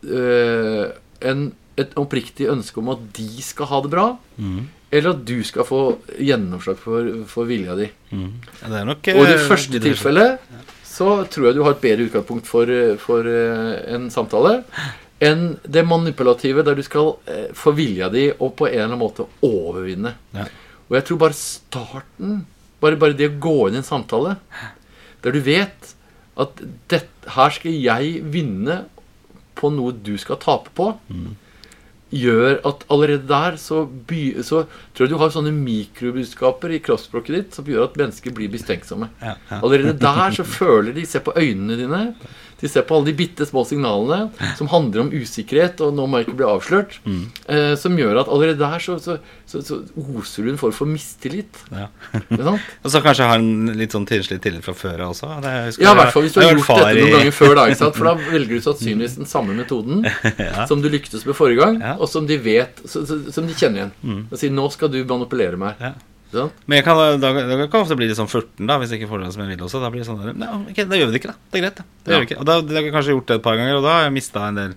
eh, en, et oppriktig ønske om at de skal ha det bra, mm. Eller at du skal få gjennomslag for, for vilja di. Mm. Ja, nok, og i det eh, første tilfellet så tror jeg du har et bedre utgangspunkt for, for uh, en samtale enn det manipulative der du skal få vilja di og på en eller annen måte overvinne. Ja. Og jeg tror bare starten, bare, bare, det å gå inn i en samtale der du vet at det, her skal jeg vinne på noe du skal tape på, mm. Gjør at allerede der så, by, så tror jeg du har sånne mikrobudskaper i kroppsspråket ditt som gjør at mennesker blir mistenksomme. Ja, ja. Allerede der så føler de ser på øynene dine. De ser på alle de bitte små signalene som handler om usikkerhet og 'nå må jeg ikke bli avslørt'. Mm. Eh, som gjør at allerede der så, så, så, så oser du en form for mistillit. Ja. Og så kanskje har en litt sånn tilslitt tillit fra før av også. Det Ja, i hvert fall hvis du har gjort dette noen ganger før. da? For da velger du sannsynligvis den samme metoden som du lyktes med forrige gang, Ja. og som de vet, som de kjenner igjen. Og sier 'nå skal du manipulere meg'. Ja. Men jeg kan, da, da kan ofte bli litt sånn furten da hvis jeg ikke får det som jeg vil også. Da blir det sånn der, Nei, ok, da gjør vi det ikke, da. Det er greit, det. det Ja. gjør vi ikke. Og da det har jeg kanskje gjort det et par ganger, og da har jeg mista en del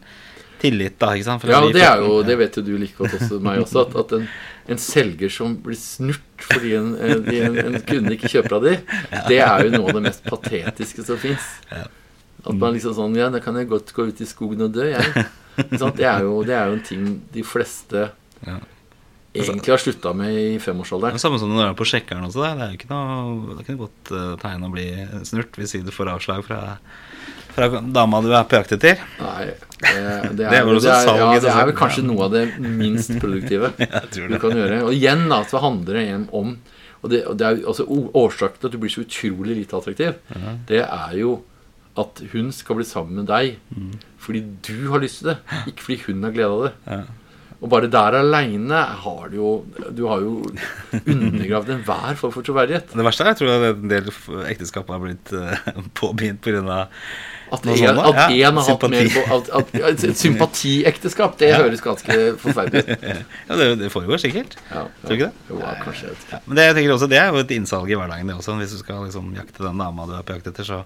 tillit, da. ikke sant? For Ja, og det er jo, det vet jo du like godt også, meg også, at, at en, en selger som blir snurt fordi en, en, en, kunde ikke kjøper av de, det er jo noe av det mest patetiske som fins. Ja. At man liksom sånn Ja, da kan jeg godt gå ut i skogen og dø, jeg. Det, er jo, det er jo en ting de fleste Ja. Egentlig har slutta med i Det femårsalderen. er samme som når du er på sjekkeren også. Det, det er jo ikke noe, det er ikke noe godt eh, tegn å bli snurt hvis du får avslag fra, fra dama du er på jakt etter. Nei, det, det, Det er, det, er, ja, det er vel kanskje noe av det minst produktive du kan gjøre. Og igjen da, så handler det igjen om Og det, og det er altså årsaken til at du blir så utrolig lite attraktiv, det er jo at hun skal bli sammen med deg fordi du har lyst til det, ikke fordi hun har glede av det. Ja. Og bare der aleine har du jo Du har jo undergravd enhver form for troverdighet. Det verste er jeg tror at en del ekteskap har blitt uh, påbegynt pga. At én en, at Ja, har hatt mer på at, at, ja, Et sympatiekteskap, det høres ganske forferdelig ut. Ja, det, det foregår sikkert. Ja, Tror du ikke det? Jo, ja, kanskje. Ja, men det, jeg tenker også, det er jo et innsalg i hverdagen, det også. Hvis du skal liksom jakte den dama du er på jakt etter, så,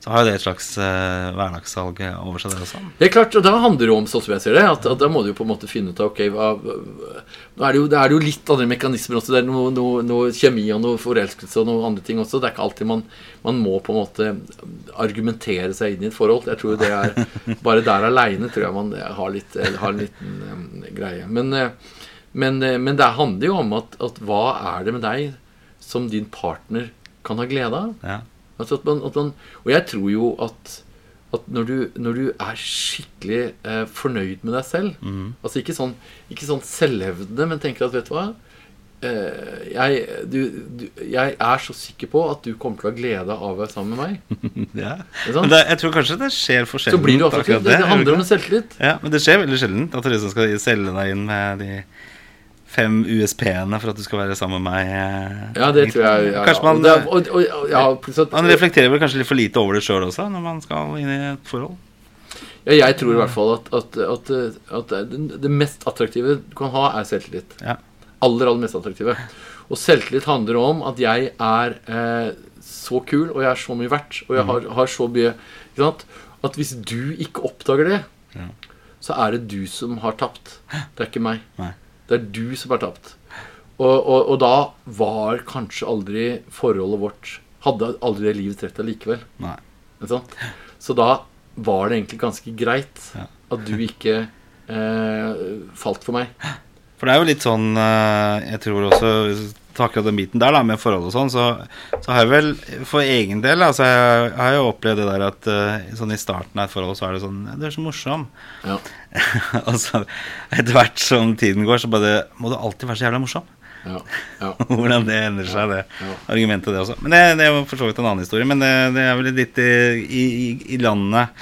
så har jo det et slags eh, hverdagssalg over seg, det også. Det er klart, og Da handler det om sånn som jeg ser det, at, at da må du jo på en måte finne ut av ok, hva, Nå er det jo, det er jo litt andre mekanismer også. Det er noe, noe, noe kjemi og noe forelskelse og noen andre ting også. Det er ikke alltid man, man må på en måte argumentere seg inn i et forhold. Jeg tror det er Bare der aleine tror jeg man har, litt, har en liten um, greie. Men, eh, men, eh, men det handler jo om at, at hva er det med deg som din partner kan ha glede av? Ja. Altså at man, at man, og jeg tror jo at, at når, du, når du er skikkelig eh, fornøyd med deg selv mm. Altså ikke sånn, ikke sånn selvhevdende, men tenker at vet du hva eh, jeg, du, du, jeg er så sikker på at du kommer til å ha glede av å være sammen med meg. ja. Det, jeg tror kanskje det skjer for Så blir du akkurat Det, det handler om selvtillit. Ja, men det skjer veldig sjelden at liksom skal selge deg inn med de fem USP-ene for at du skal være sammen med meg. eh, Ja, det tror jeg. Ja, Kanskje man, er- og, og, og, ja, at, Man reflekterer vel kanskje litt for lite over det sjøl også, når man skal inn i et forhold. ja, jeg tror i hvert fall at, at, at, det, mest attraktive du kan ha, er selvtillit. Ja. aller, aller mest attraktive. Og selvtillit handler om at jeg er eh, så kul, og jeg er så mye verdt, og jeg Mm. har, har så mye ikke sant? At hvis du ikke oppdager det, Ja. så er det du som har tapt. Det er ikke meg. Nei. Det er du som har tapt. Og, og, og da var kanskje aldri forholdet vårt Hadde aldri det livets rett allikevel. Nei. Så da var det egentlig ganske greit Ja. at du ikke eh, falt for meg. For det er jo litt sånn eh, Jeg tror også Tar akkurat den biten der, da, med forhold og sånn, så, så har jeg vel for egen del Altså, jeg, har jo opplevd det der at uh, sånn i starten av et forhold, så er det sånn Du er så morsom. Ja. og så etter hvert som tiden går, så bare Må du alltid være så jævla morsom? Ja, ja. Hvordan det endrer seg, det Ja. argumentet, det også. Men det, det er for så vidt en annen historie. Men det, det er vel litt i, i- i landet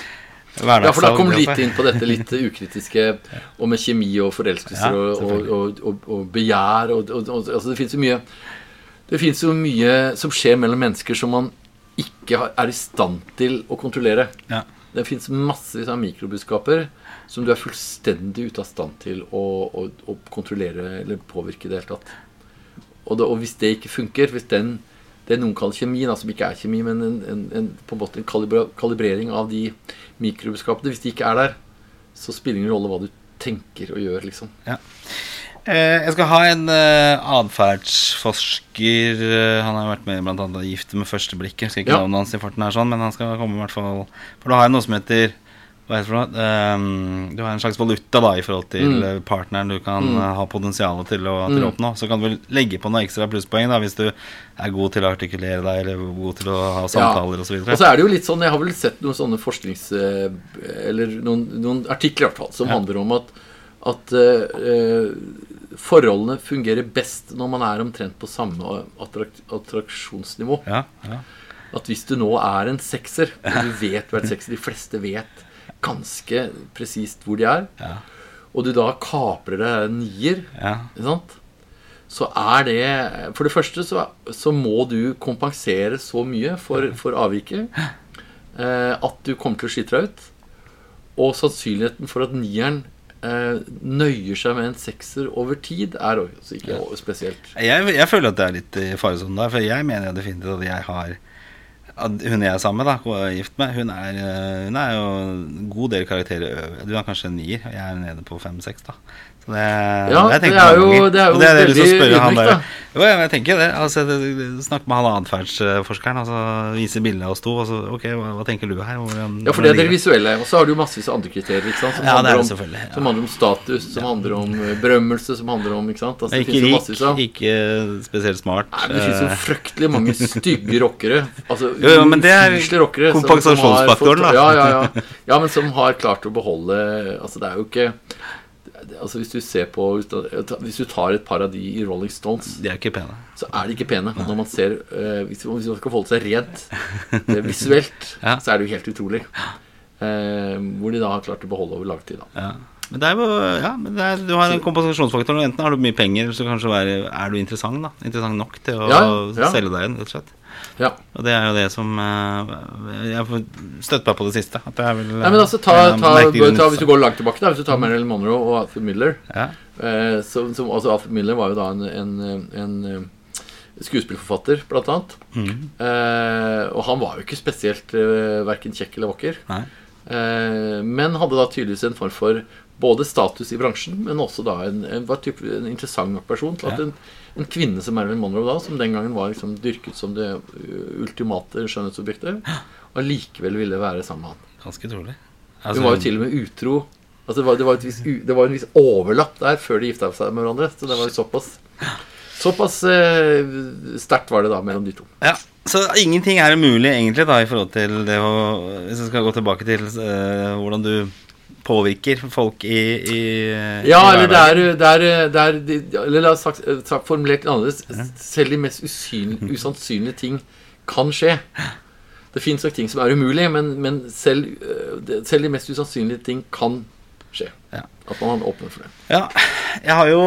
Ja, for da kommer du litt inn på dette litt ukritiske og med kjemi og forelskelser Ja, og, og, og, og, begjær og, altså Det fins jo mye Det finnes jo mye som skjer mellom mennesker som man ikke er i stand til å kontrollere. Ja. Det fins massevis av mikrobudskaper som du er fullstendig ute av stand til å, å, å kontrollere eller påvirke i det hele tatt. Og, det, og hvis det ikke funker, hvis den det noen kaller kjemi, da, som ikke er kjemi, men en, en, en, på en måte en kalibra, kalibrering av de mikrobeskapene. Hvis de ikke er der, så spiller det ingen rolle hva du tenker og gjør, liksom. Ja. Eh, jeg skal ha en uh, atferdsforsker eh, Han har vært med i Gifte med første blikket. Skal ikke Ja. navnet hans i farten her, sånn, men han skal komme i hvert fall For da har jeg noe som heter hva heter det for noe? Ehm, du har en slags valuta da i forhold til Mm. partneren du kan Mm. eh, ha potensial til å, til å Mm. oppnå. Så kan du vel legge på noen ekstra plusspoeng da hvis du er god til å artikulere deg eller god til å ha samtaler osv. Og så er det jo litt sånn, Jeg har vel sett noen sånne forsknings... eh, Eller noen, noen artikler i hvert fall som Ja. handler om at, at uh, forholdene fungerer best når man er omtrent på samme attrakt attraksjonsnivå. Ja, ja. At hvis du nå er en sekser, og du vet du er en sekser De fleste vet ganske presist hvor de er. Ja. Og du da kaprer deg en nier, Ja. så er det For det første så, så må du kompensere så mye for, for avviket eh, at du kommer til å skite deg ut. Og sannsynligheten for at nieren eh, nøyer seg med en sekser over tid, er også ikke spesielt. Jeg, jeg føler at det er litt i faresonen der, for jeg mener definitivt at jeg har Hun jeg er sammen med, da, hun er gift med, hun er, eh, hun er jo en god del karakterer over. Du har kanskje en nier, og jeg er nede på fem-seks, da. Det, Ja, det er jo- det er jo det er veldig ydmykt, da. Jo, jeg tenker det. Altså, Snakk med han atferdsforskeren, altså vise bildet av oss to, Altså, Ok, hva, hva tenker du her? Hvordan, Ja, for det er det visuelle. Og så har du massevis av andre kriterier. ikke sant? Som, Ja, det er handler det om, ja. som handler om status, som handler om eh, berømmelse, som handler om ikke sant? Altså, det Ikke rik, ikke spesielt smart. Nei, men Det finnes jo eh, fryktelig mange stygge rockere. Altså Jo, jo, men det er kompensasjonsfaktoren, da. Ja, ja, ja. ja, men som har klart å beholde Altså, det er jo ikke Altså Hvis du ser på Hvis du tar et par av de i Rolling Stones, De er ikke pene. så er de ikke pene. Når man ser uh, Hvis man skal forholde seg rent eh, visuelt, Ja. så er det jo helt utrolig. Uh, hvor de da har klart å beholde over lang tid. Da. Ja. Men det er jo Ja, men det er, du har en kompensasjonsfaktor. Enten har du mye penger, så kanskje være, er du interessant. da Interessant nok til å Ja, ja. selge deg inn, rett og slett. Ja. Og det er jo det som eh, Jeg får støtte meg på det siste. At det er vel Nei, men altså, ta, en ta, ta, Hvis du går langt tilbake, da Hvis du tar Marilyn Monroe og Alfred Miller ja. Eh, som, som, altså Alfred Miller var jo da en, en, en, eh, skuespillforfatter, blant annet. Mm. Eh, og han var jo ikke spesielt uh, verken kjekk eller vakker. Eh, men hadde da tydeligvis en form for både status i bransjen, men også da en, en, en interessant nok person til at en, en kvinne som Marilyn Monroe, da, som den gangen var liksom dyrket som det uh, ultimate skjønnhetsobjektet, allikevel ville være sammen med han. Ganske trolig. Hun Altså, var jo til og med utro. Altså det, var, det, var vis, det var en viss overlapp der før de gifta seg med hverandre. Så det var jo såpass Såpass eh, sterkt var det da mellom de to. Ja, Så ingenting er umulig egentlig da i forhold til det å Hvis vi skal gå tilbake til eh, hvordan du påvirker folk i, i Ja, i eller det er, det er, det er Eller la oss sagt, sagt formulert annerledes. Selv de mest usynlige, usannsynlige ting kan skje. Det fins nok ting som er umulig, men, men selv, eh, selv de mest usannsynlige ting kan skje. Ja. At man åpner for det. Ja, jeg har jo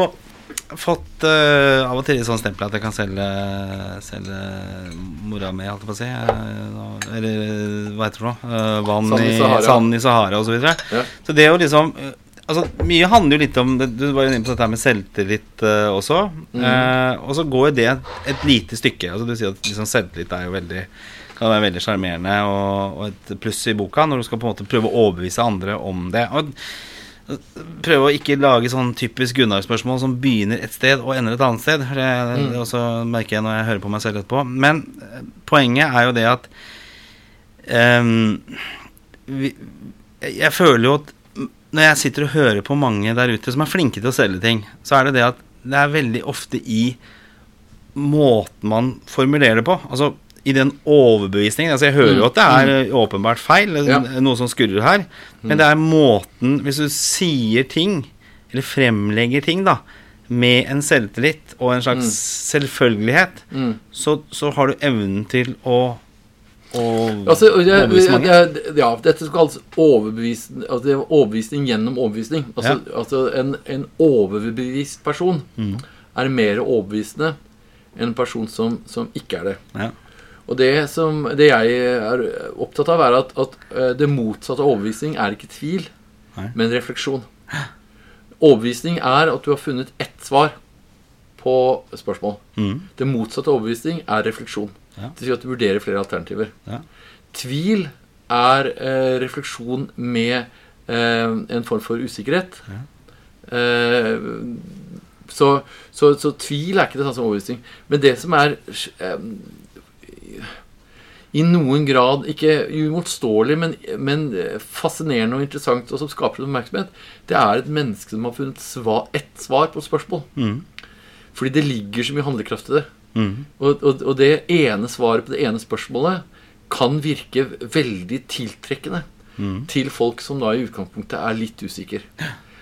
fått uh, av og til sånn stempel at jeg kan selge, selge mora mi, holdt jeg på å si. eh, eller hva heter det for noe? Eh, vann Sand i Sahara. Sand i Sahara osv. Så. Ja. så det å liksom eh, Altså, Mye handler jo litt om Du var jo inne på dette med selvtillit uh, også. Mm. Uh, og så går jo det et lite stykke. Altså Du sier at liksom selvtillit er jo veldig kan være veldig sjarmerende og, og et pluss i boka når du skal på en måte prøve å overbevise andre om det. Og Prøve å ikke lage sånn typisk Gunnar-spørsmål som begynner et sted og ender et annet sted. Det, det også merker jeg når jeg hører på meg selv etterpå. Men eh, poenget er jo det at um, vi, Jeg føler jo at når jeg sitter og hører på mange der ute som er flinke til å selge ting, så er det det at det er veldig ofte i måten man formulerer det på. Altså i den overbevisningen. Altså Jeg hører jo at det er eh, åpenbart feil, Ja. noe som skurrer her. Men det er måten Hvis du sier ting, eller fremlegger ting, da, med en selvtillit og en slags selvfølgelighet, Mm. så, så har du evnen til å, å Altså, jeg, jeg, ja, dette kalles overbevisning, altså det er overbevisning gjennom overbevisning. Altså, altså en, en overbevist person Mm. er mer overbevisende enn en person som, som ikke er det. Ja. Og det, som, det jeg er opptatt av, er at, at eh, det motsatte av overbevisning er ikke tvil, Nei. men refleksjon. Overbevisning er at du har funnet ett svar på spørsmål. Mm. Det motsatte av overbevisning er refleksjon. Ja. Det vil si at du vurderer flere alternativer. Ja. Tvil er eh, refleksjon med eh, en form for usikkerhet. Eh, så, så, så tvil er ikke det samme som overbevisning. Men det som er eh, i noen grad ikke uimotståelig, men, men fascinerende og interessant, og som skaper oppmerksomhet, det er et menneske som har funnet svar, ett svar på et spørsmål. Mm. Fordi det ligger så mye handlekraft i det. Mm. Og, og, og det ene svaret på det ene spørsmålet kan virke veldig tiltrekkende Mm. til folk som da i utgangspunktet er litt usikre.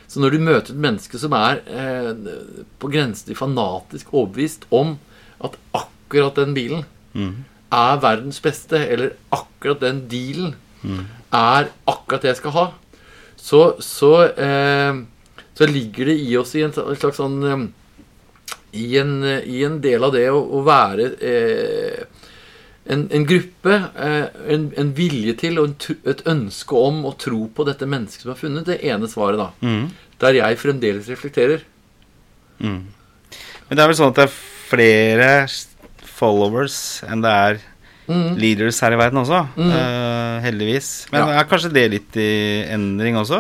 Så når du møter et menneske som er eh, på grensen til fanatisk overbevist om at akkurat den bilen mm. Er verdens beste, eller akkurat den dealen mm. er akkurat det jeg skal ha, så, så, eh, så, ligger det i oss i en slags sånn eh, i, en, i en, del av det å, å være eh, en, en, gruppe, eh, en, en, vilje til og et ønske om å tro på dette mennesket som har funnet det ene svaret, da. Mm. Der jeg fremdeles reflekterer. Mm. Men det er vel sånn at det er flere followers enn det er mm. leaders her i verden også. Uh, heldigvis. Men ja. er kanskje det litt i endring også?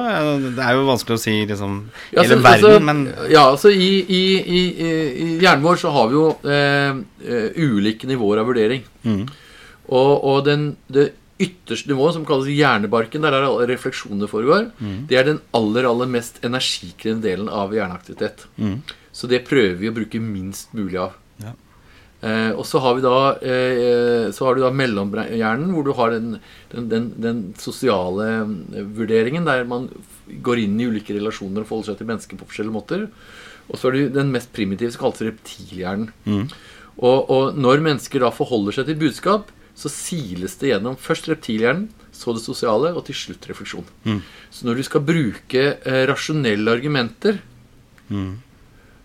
Det er jo vanskelig å si liksom ja, hele verden, altså, men Ja, altså i, i, i, i, hjernen vår så har vi jo uh, uh, ulike nivåer av vurdering. Mm. Og, og den, det ytterste nivået, som kalles hjernebarken, der er alle refleksjonene foregår, mm. det er den aller, aller mest energikrevende delen av hjerneaktivitet. Mm. Så det prøver vi å bruke minst mulig av. Eh, og så har vi da eh, Så har du da mellomhjernen, hvor du har den, den, den, den, sosiale eh, vurderingen, der man går inn i ulike relasjoner og forholder seg til mennesker på forskjellige måter. Og så har du den mest primitive, som kalles reptilhjernen. Mm. Og, og når mennesker da forholder seg til budskap, så siles det gjennom først reptilhjernen, så det sosiale, og til slutt refleksjon. Mm. Så når du skal bruke eh, rasjonelle argumenter, mm.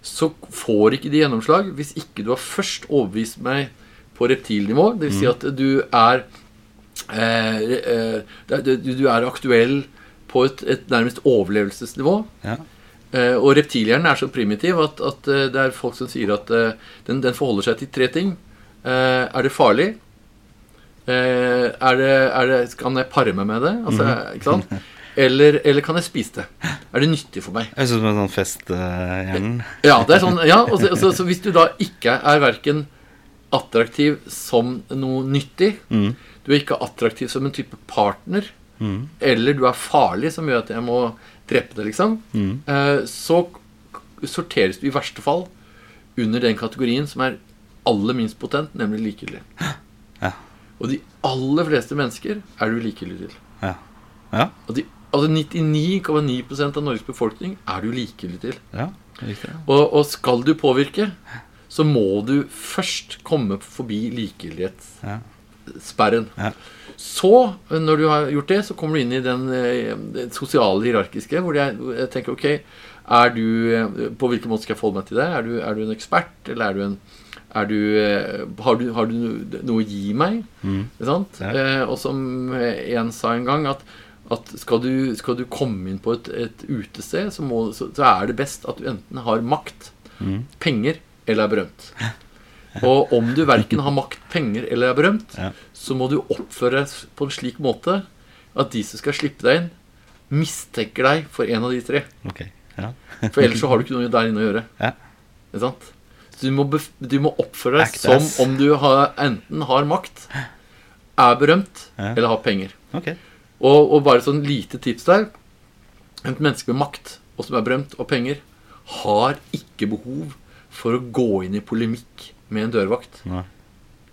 Så får ikke de gjennomslag hvis ikke du har først overbevist meg på reptilnivå. Dvs. Si mm. at du er eh, eh, du, er aktuell på et, et nærmest overlevelsesnivå. Ja. Eh, og reptilhjernen er så primitiv at, at, eh, det er folk som sier at eh, den, den, forholder seg til tre ting. er det farlig? Eh, er det, er det, kan jeg pare meg med det? Altså, mm. ikke sant? Eller, eller, kan jeg spise det? Er det nyttig for meg? Jeg synes det er sånn festhjernen. Uh, ja, det er sånn, ja og så, så, så, hvis du da ikke er verken attraktiv som noe nyttig, mm. du er ikke attraktiv som en type partner, mm. eller du er farlig, som gjør at jeg må drepe deg, liksom, mm. eh, så sorteres du i verste fall under den kategorien som er aller minst potent, nemlig likegyldig. Og de aller fleste mennesker er du likegyldig til. Ja. Ja. Og de, altså 99,9% av Norges befolkning er du likegyldig til. Ja, riktig. Og, og, skal du påvirke, så må du først komme forbi likegyldighetssperren. Ja. Så, når du har gjort det, så kommer du inn i den, eh, den sosiale hierarkiske, hvor jeg, jeg, tenker ok, er du, eh, på hvilken måte skal jeg forholde meg til det? Er du, er du en ekspert, eller er du en du, eh, har, du, har, du, noe å gi meg? Mm. Ja. Eh, og som en sa en gang, at, at skal, du, skal, du, komme inn på et, et utested, så, må, så, så, er det best at du enten har makt, mm. penger eller er berømt. Og om du verken har makt, penger eller er berømt, ja. så må du oppføre deg på en slik måte at de som skal slippe deg inn, mistenker deg for en av de tre. Okay. Ja. for ellers så har du ikke noe der inne å gjøre. Ja. Ikke sant? Du må, du må oppføre deg som om du har, enten har makt, er berømt eller har penger. Okay. Og, og, bare sånn lite tips der. Et menneske med makt og som er berømt, og penger, har ikke behov for å gå inn i polemikk med en dørvakt. Nei.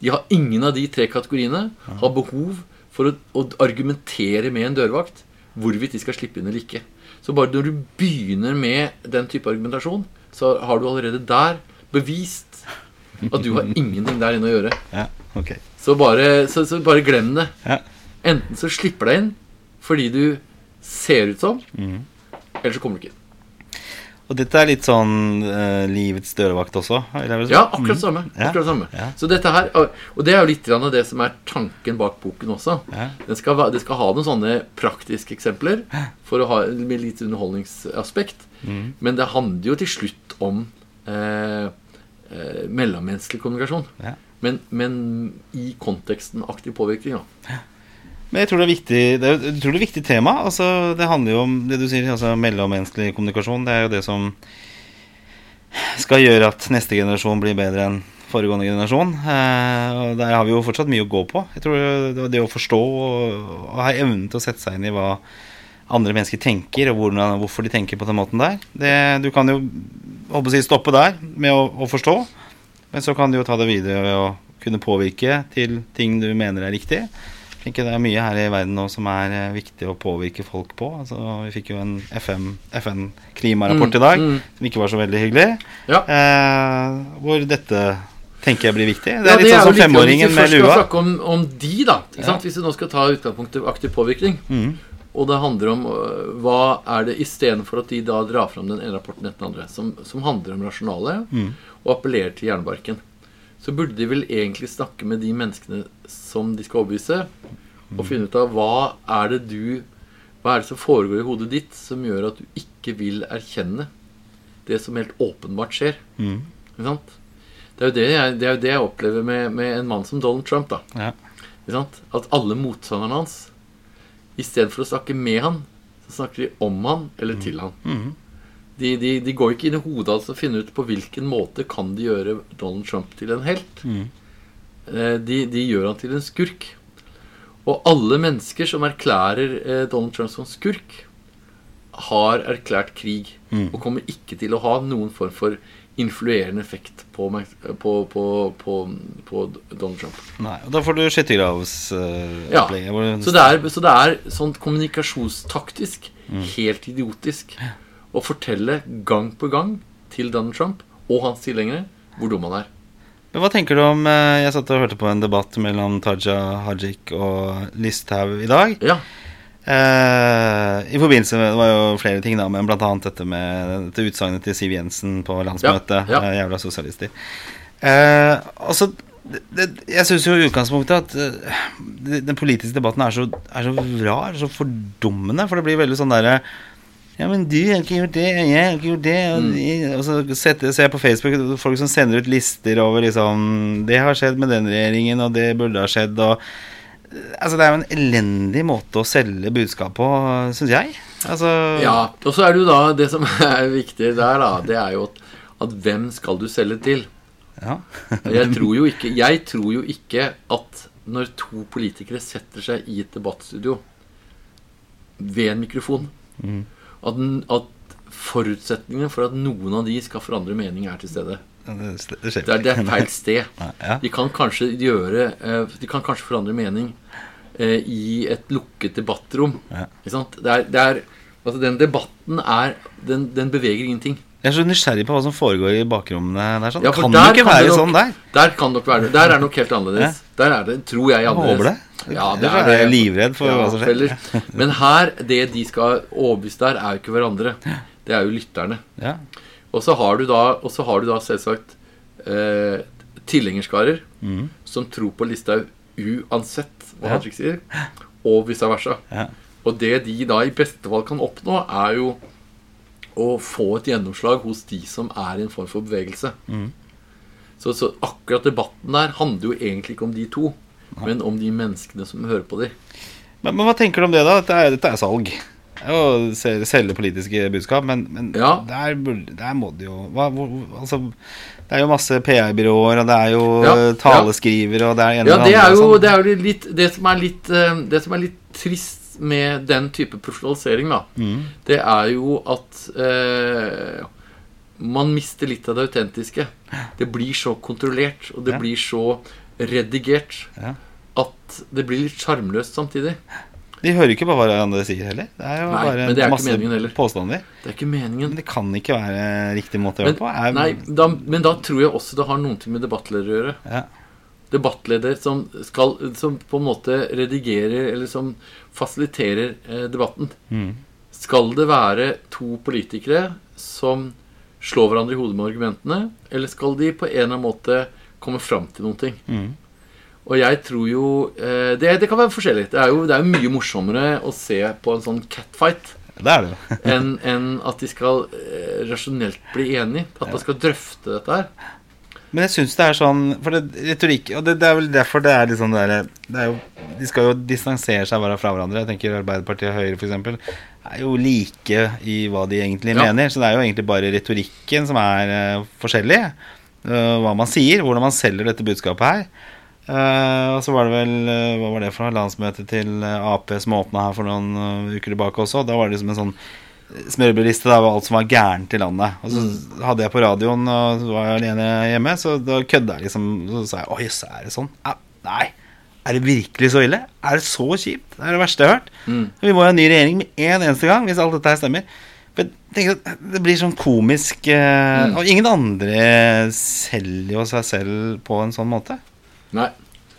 De har ingen av de tre kategoriene har behov for å, å, argumentere med en dørvakt hvorvidt de skal slippe inn eller ikke. Så bare når du begynner med den type argumentasjon, så har du allerede der bevist at du har ingenting der inne å gjøre. Ja, okay. så, bare, så, så, bare, glem det. Ja. Enten så slipper deg inn fordi du ser ut som, mm. eller så kommer du ikke inn. Og dette er litt sånn uh, livets dørvakt også? Eller? Ja, akkurat mm. samme. Akkurat samme. Ja. Så dette her, Og det er jo litt det som er tanken bak boken også. Ja. Det, skal, det, skal, ha noen sånne praktiske eksempler for å ha med litt underholdningsaspekt. Mm. Men det handler jo til slutt om eh, eh, mellommenneskelig kommunikasjon. Ja. Men, men, i konteksten aktiv påvirkning, da. Men jeg tror det er viktig Det er et utrolig viktig tema. Altså, det handler jo om det du sier, altså mellommenneskelig kommunikasjon. Det er jo det som skal gjøre at neste generasjon blir bedre enn foregående generasjon. Eh, og Der har vi jo fortsatt mye å gå på. Jeg tror Det å forstå og, og ha evnen til å sette seg inn i hva andre mennesker tenker, og hvordan, hvorfor de tenker på den måten der. Det, du kan jo håper si, stoppe der med å, å, forstå, men så kan du jo ta det videre ved å kunne påvirke til ting du mener er riktig. Ikke det er mye her i verden nå som er eh, viktig å påvirke folk på. Altså, vi fikk jo en FN-klimarapport i dag, Mm, mm. som ikke var så veldig hyggelig. Ja. Eh, hvor dette tenker jeg blir viktig. Det Ja, er litt sånn som femåringen med lua. Hvis vi først skal snakke om, om de, da. Ja. Hvis vi nå skal ta utgangspunkt i aktiv påvirkning, Mm. og det handler om øh, hva er det istedenfor at de da drar fram den ene rapporten etter den andre, som, som handler om rasjonale, Mm. og appellerer til jernbarken, så burde de vel egentlig snakke med de menneskene som de skal overbevise, og finne ut av hva er det du Hva er det som foregår i hodet ditt som gjør at du ikke vil erkjenne det som helt åpenbart skjer? Mm. Ikke sant? Det er jo det jeg, det er jo det jeg opplever med, med en mann som Donald Trump. da Ja. At alle motstanderne hans Istedenfor å snakke med han Så snakker de om han eller til han Mm. De, de, de går ikke inn i hodet hans og finner ut på hvilken måte Kan de gjøre Donald Trump til en helt Mm. Eh, de, de gjør han til en skurk Og alle mennesker som erklærer eh, Donald Trump som skurk Har erklært krig Mm. Og kommer ikke til å ha noen form for Influerende effekt på, på, på, på, på Donald Trump Nei, og da får du skyttergravsopplegget. Ja, hvor- Så det er, så det er sånn kommunikasjonstaktisk Mm. helt idiotisk å fortelle gang på gang til Donald Trump og hans tilhengere hvor dum han er. Men Hva tenker du om eh, Jeg satt og hørte på en debatt mellom Taja Hajik og Listhaug i dag. Ja, Eh, I forbindelse med Det var jo flere ting, da, men annet dette med dette utsagnet til Siv Jensen på landsmøtet. Ja, ja. eh, jævla sosialister. Eh, altså det, Jeg syns jo i utgangspunktet at eh, den politiske debatten er så, er så rar, så fordummende. For det blir veldig sånn derre ja, men du har ikke gjort det, og jeg har ikke gjort det. Og, Mm. og så setter, ser jeg på Facebook folk som sender ut lister over liksom Det har skjedd med den regjeringen, og det burde ha skjedd, og Altså, det er jo en elendig måte å selge budskap på, syns jeg. Altså ja. Og så er det jo da det som er viktig der, da, det er jo at, at hvem skal du selge til? ja. Jeg tror jo ikke, jeg tror jo ikke at når to politikere setter seg i et debattstudio ved en mikrofon Mm. At, at forutsetningene for at noen av de skal forandre mening, er til stede. Det, det er, det er feil sted. De kan kanskje gjøre eh, De kan kanskje forandre mening eh, i et lukket debattrom. Ikke sant? Det er, det er Altså, den debatten er Den, den beveger ingenting. Jeg er så nysgjerrig på hva som foregår i bakrommene der. Sånn. Ja, kan det ikke kan være det nok- sånn der? Der kan nok være det. Der er det nok helt annerledes. Der er det, tror jeg, Jeg annerledes. Ja, det er er jeg livredd for hva som skjer. Men her, det de skal overbevise der, er jo ikke hverandre. Det er jo lytterne. Ja. Og så har du da, og så har du da selvsagt eh, tilhengerskarer Mm. som tror på Listhaug uansett hva Ja. Hajik sier, og vice versa. Ja. Og det de da i beste fall kan oppnå, er jo å få et gjennomslag hos de som er i en form for bevegelse. Mm. Så, så akkurat debatten der handler jo egentlig ikke om de to, men om de menneskene som hører på dem. Men, men hva tenker du om det, da? Dette er, dette er salg. Selge, politiske budskap, men, men Ja. der, der må det jo hva, hvor, altså, Det er jo masse PR-byråer, og det er jo Ja, taleskrivere, ja. og det er ene Ja, det er jo sånn. det, er jo litt, det, som er litt, eh, det som er litt trist med den type profesjonalisering, da, Mm. det er jo at eh, man mister litt av det autentiske. Det blir så kontrollert, og det Ja. blir så redigert Ja. at det blir litt sjarmløst samtidig. De hører ikke på hva hverandre sier heller. Det er jo Nei, bare det er masse påstander. Det er ikke meningen. Men det kan ikke være riktig måte å gjøre det på. Er, nei, da, men da tror jeg også det har noe ting med debattledere å gjøre. ja. Debattleder som, skal, som på en måte redigerer, eller som fasiliterer eh, debatten. Mm. Skal det være to politikere som slår hverandre i hodet med argumentene, eller skal de på en eller annen måte komme fram til noen ting? Mm. Og jeg tror jo eh, det, det kan være forskjellig. Det er, jo, det er jo mye morsommere å se på en sånn catfight Det det enn en at de skal eh, rasjonelt bli enige. At man skal drøfte dette her. Men jeg syns det er sånn For det, retorikk Og det, det er vel derfor det er litt sånn der, det er jo, De skal jo distansere seg bare fra hverandre. Jeg tenker Arbeiderpartiet og Høyre f.eks. er jo like i hva de egentlig Ja. mener. Så det er jo egentlig bare retorikken som er uh, forskjellig. Eh, hva man sier, hvordan man selger dette budskapet her. Eh, og så var det vel eh, Hva var det for noe? Landsmøtet til Ap som åpna her for noen uker tilbake også. Da var det liksom en sånn smørbrødliste av alt som var gærent i landet. Og så hadde jeg på radioen, og så var jeg alene hjemme, så da kødda jeg liksom. Så sa jeg 'Å jøss, er det sånn?' Nei. Er det virkelig så ille? Er det så kjipt? Det er det verste jeg har hørt. Mm. Vi må ha en ny regjering med en eneste gang, hvis alt dette her stemmer. Tenker at Det blir sånn komisk eh, mm. Og ingen andre selger jo seg selv på en sånn måte. Nei.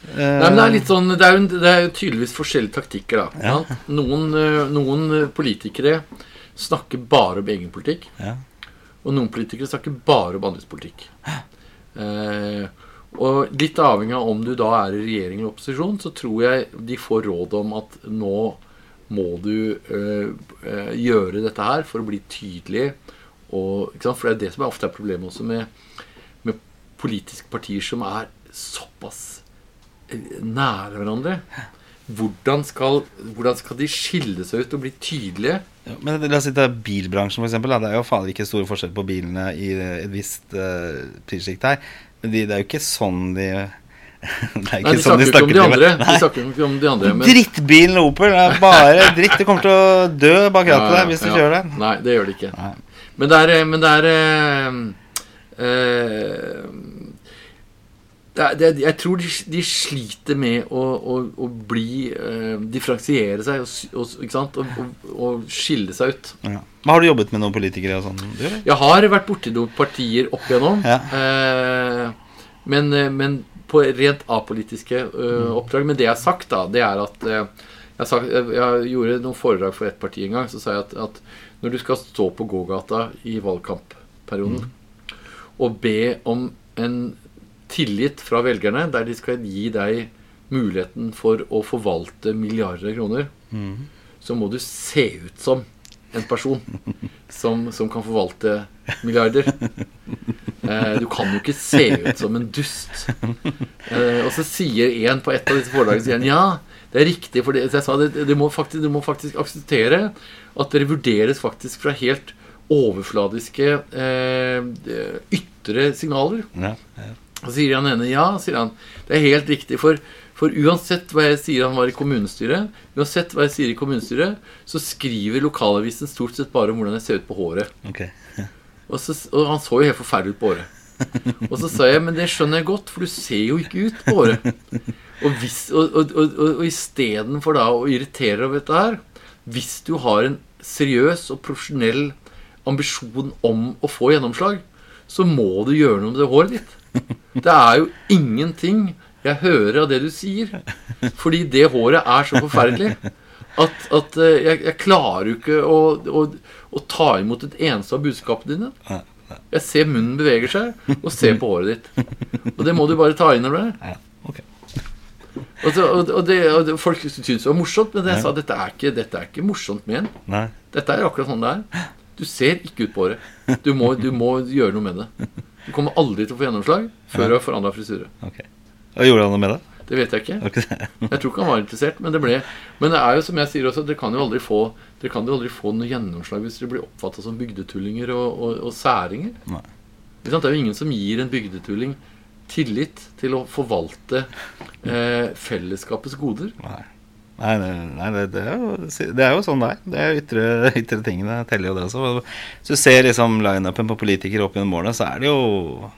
Uh, Nei, men Det er litt sånn Det er jo, det er jo tydeligvis forskjellige taktikker. da ja. noen, eh, noen, politikere snakker bare om egen politikk. Ja. Og noen politikere snakker bare om andres politikk. Eh, og litt avhengig av om du da er i regjering eller opposisjon, så tror jeg de får råd om at nå må du øh, gjøre dette her for å bli tydelig. Og, for det er det som er ofte er problemet også med, med politiske partier som er såpass nære hverandre. Hvordan skal, hvordan skal, de skille seg ut og bli tydelige? Ja, men La oss si det er bilbransjen, f.eks. Det er jo fader ikke store forskjell på bilene i et visst uh, prissjikt her. Men de, det er jo ikke sånn de det er ikke Nei, de sånn de snakker om de andre. De snakker ikke om de andre men... Drittbilen Opel er bare dritt. Du kommer til å dø bak rattet der hvis du ja. kjører den. Nei, det gjør det ikke. Nei. Men det er, eh, men det er øh, det er, det er, jeg tror de, de, sliter med å, å, å bli uh, Differensiere seg og, og, og, skille seg ut. Ja. Har du jobbet med noen politikere? og sånn? Jeg har vært borti noen partier opp igjennom. Ja. Uh, men, men, på rent apolitiske uh, oppdrag. Men det jeg har sagt, da, det er at jeg, sagt, jeg, gjorde noen foredrag for ett parti en gang. Så sa jeg at, at når du skal stå på gågata i valgkampperioden mm. og be om en tillit fra velgerne, der de skal gi deg muligheten for å forvalte milliarder av kroner, mm. så må du se ut som en person som, som kan forvalte milliarder. Eh, du kan jo ikke se ut som en dust. Eh, og så sier en på et av disse foredragene sier han, ja, det er riktig. For det, jeg sa det, du må, faktisk, du må faktisk akseptere at dere vurderes faktisk fra helt overfladiske eh, ytre signaler. Ja, ja. Så sier han ene ja, sier han. Det er helt riktig. For, for, uansett hva jeg sier han var i kommunestyret, uansett hva jeg sier i kommunestyret, så skriver lokalavisen stort sett bare om hvordan jeg ser ut på håret. Okay. Og, så, og, han så jo helt forferdelig ut på håret. Og så sa jeg men det skjønner jeg godt, for du ser jo ikke ut på håret. Og, hvis, og, og, og, og istedenfor da å irritere over dette her, hvis du har en seriøs og profesjonell ambisjon om å få gjennomslag, så må du gjøre noe med det håret ditt. Det er jo ingenting jeg hører av det du sier. Fordi det håret er så forferdelig at, at eh, jeg, jeg, klarer jo ikke å, å, å, ta imot et eneste av budskapene dine. Jeg ser munnen beveger seg, og ser på håret ditt. Og det må du bare ta inn over deg. Og, så, og, og, det, og Folk syntes det var morsomt, men jeg sa dette er ikke, dette er ikke morsomt ment. Dette er akkurat sånn det er. Du ser ikke ut på håret. Du må, du må gjøre noe med det. Du kommer aldri til å få gjennomslag før du har forandra frisyre. Okay. Gjorde han noe med det? Det vet jeg ikke. Jeg tror ikke han var interessert. Men det ble Men det er jo som jeg sier også, dere kan jo aldri få Dere kan jo aldri få noe gjennomslag hvis dere blir oppfatta som bygdetullinger og, og, og særinger. Nei. Det er jo ingen som gir en bygdetulling tillit til å forvalte eh, fellesskapets goder. Nei. Nei, nei det, det, er jo, det, er jo, sånn det er. Det er ytre, ytre tingene teller jo det også. Hvis du ser liksom lineupen på politikere opp gjennom årene, så er det jo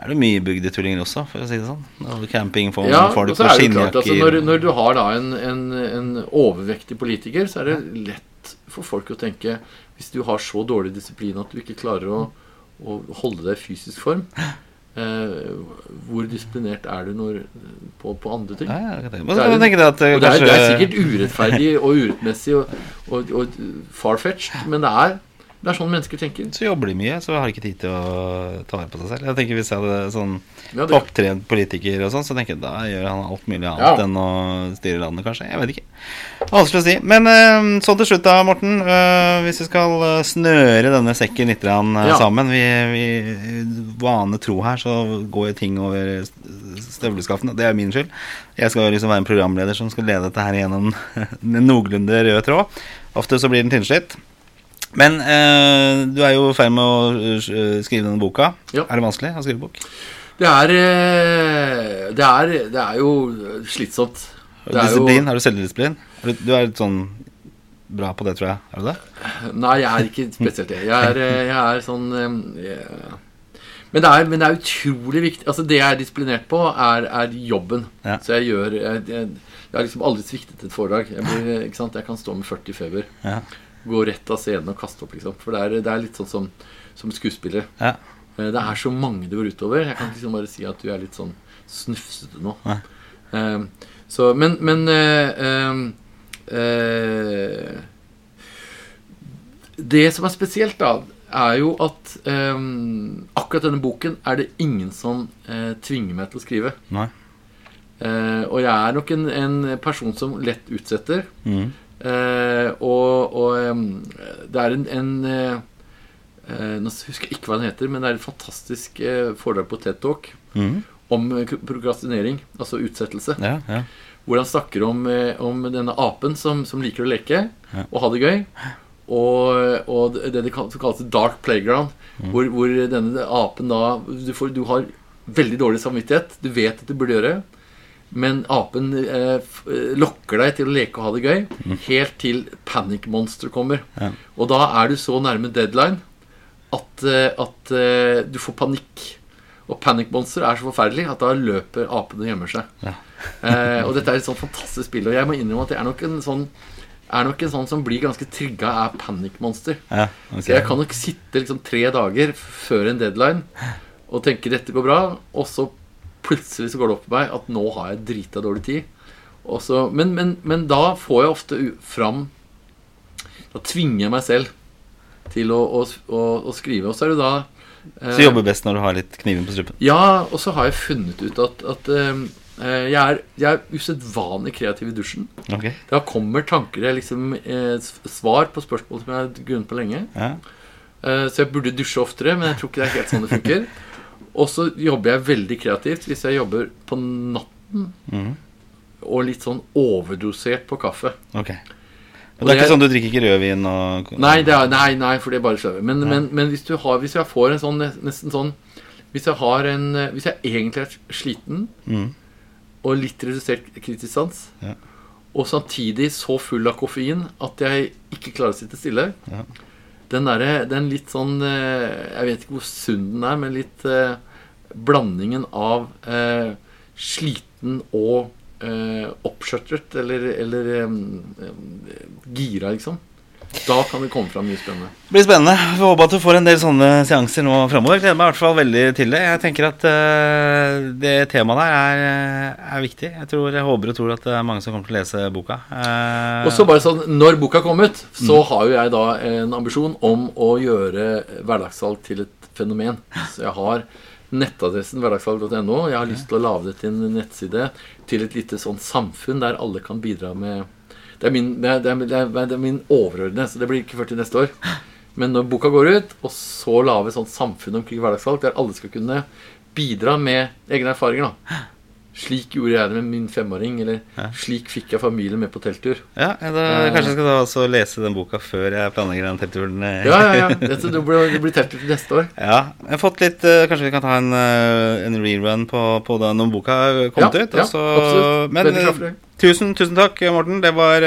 er det mye bygdetullinger også, for å si det sånn. Camping, får, ja, folk på skinnjakker altså, når, når, du har da en, en, en, overvektig politiker, så er det lett for folk å tenke Hvis du har så dårlig disiplin at du ikke klarer å, å holde deg i fysisk form Eh, hvor disiplinert er du når, på, på andre ting? Ja, ja, det, er, at, det, er, det, er, sikkert urettferdig og urettmessig og, og, og far-fetched, men det er det er sånn mennesker tenker. Så jobber de mye, så har de ikke tid til å ta vare på seg selv. Jeg tenker Hvis jeg hadde sånn ja, topptrent politiker, og sånn så tenker jeg da gjør han alt mulig annet ja. enn å styre landet, kanskje. Jeg vet ikke. Vanskelig å si. Men uh, sånn til slutt, da, Morten. Uh, hvis vi skal uh, snøre denne sekken litt ja. sammen Vi, vi Vane tro her, så går jo ting over støvleskaftene. Det er min skyld. Jeg skal liksom være en programleder som skal lede dette her gjennom en noenlunde rød tråd. Ofte så blir den tynnslitt. Men eh, du er jo i ferd med å uh, skrive denne boka. Ja. Er det vanskelig å skrive bok? Det er, eh, det er, det er jo slitsomt. Det disiplin? Er, jo... er du selvdisiplin? Du er litt sånn bra på det, tror jeg. Er du det? Nei, jeg er ikke spesielt det. Jeg er, eh, jeg er sånn jeg... Men det, men det er utrolig viktig Altså Det jeg er disiplinert på, er, jobben. Ja. Så jeg gjør jeg, jeg har liksom aldri sviktet et foredrag. Jeg, blir, ikke sant? jeg kan stå med 40 feber. Ja. Gå rett av scenen og kaste opp, liksom. For det er, det er litt sånn som, som skuespiller. Ja. Eh, Det er så mange det går utover. Jeg kan liksom bare si at du er litt sånn snufsete nå. Ja. Um, så, men men uh, uh, eh, Det som er spesielt, da, er jo at um, akkurat denne boken er det ingen som eh, tvinger meg til å skrive. Nei. Eh, og jeg er nok en, en person som lett utsetter. Mm. Eh, og og det er en, en eh, eh, Nå husker jeg ikke hva den heter, men det er et fantastisk foredrag på TED Talk Mm. om prokrastinering, altså utsettelse. Ja, ja. Hvor han snakker om, om denne apen som, som liker å leke Ja. og ha det gøy. Og, og det de kalles dark playground, Mm. hvor, hvor denne apen da du, får, du har veldig dårlig samvittighet. Du vet at du burde gjøre men apen eh, eh, lokker deg til å leke og ha det gøy, helt til Panic Monster kommer. Mm. Ja. Og da er du så nærme deadline at, eh, at uh, du får panikk. Og Panic Monster er så forferdelig at da løper apene og gjemmer seg. Ja. eh, og dette er et sånt fantastisk spill. Og jeg må innrømme at jeg er nok en sånn er nok en sånn som blir ganske trigga av Panic Monster. ja. okay. Så jeg kan nok sitte liksom tre dager før en deadline og tenke dette går bra, og så plutselig så går det opp for meg at nå har jeg drita dårlig tid. Og så, men, men, men da får jeg ofte fram Da tvinger jeg meg selv til å, å, å, å skrive. Og så er det da eh, Så jobber best når du har litt kniven på strupen. Ja, og så har jeg funnet ut at, at eh, jeg, er, jeg er usedvanlig kreativ i dusjen. Okay. Da kommer tanker jeg liksom eh, Svar på spørsmål som jeg har grunnet på lenge. Ja. Eh, Så jeg burde dusje oftere, men jeg tror ikke det er helt sånn det funker. Og så jobber jeg veldig kreativt hvis jeg jobber på natten mm. og litt sånn overdosert på kaffe. Ok. Og det er ikke sånn du drikker ikke rødvin og Nei, det er, nei, nei for det er bare sløver. Men, men, men hvis, du har, hvis jeg får en sånn nesten sånn Hvis jeg har en Hvis jeg egentlig er sliten mm. og litt redusert kritisk sans, Ja. og samtidig så full av koffein at jeg ikke klarer å sitte stille Ja. Den derre Den litt sånn eh, Jeg vet ikke hvor sunn den er, men litt eh, blandingen av eh, sliten og eh, oppskjørtet eller, eller gira, liksom. Da kan det komme fram mye spennende. Det blir spennende. Vi håper at du får en del sånne seanser nå framover. Gleder meg i hvert fall veldig til det. Jeg tenker at uh, det temaet der er, eh, er viktig. Jeg, tror, jeg håper og tror at det er mange som kommer til å lese boka. Uh, Og så bare sånn, Når boka kom kommet, så har jo jeg da en ambisjon om å gjøre hverdagssalg til et fenomen. Så jeg har nettadressen hverdagsfag.no. Jeg har lyst til å lage det til en nettside til et lite sånn samfunn der alle kan bidra med Det er min, det er, det er, det er, min overordnede, så det blir ikke før til neste år. Men når boka går ut, og så lage et sånt samfunn omkring hverdagsfag der alle skal kunne bidra med egne erfaringer. da Slik gjorde jeg det med min femåring, eller slik fikk jeg familien med på telttur. ja, da, Kanskje jeg skal da også lese den boka før jeg planlegger den teltturen. eh. Ja, ja, ja. Dette, det blir, det blir telttur til neste år. Ja, jeg har fått litt eh, Kanskje vi kan ta en, eh, en rerun på, på da når boka kommet Ja, ut. ja, absolutt. men tusen, tusen takk, Morten. Det var,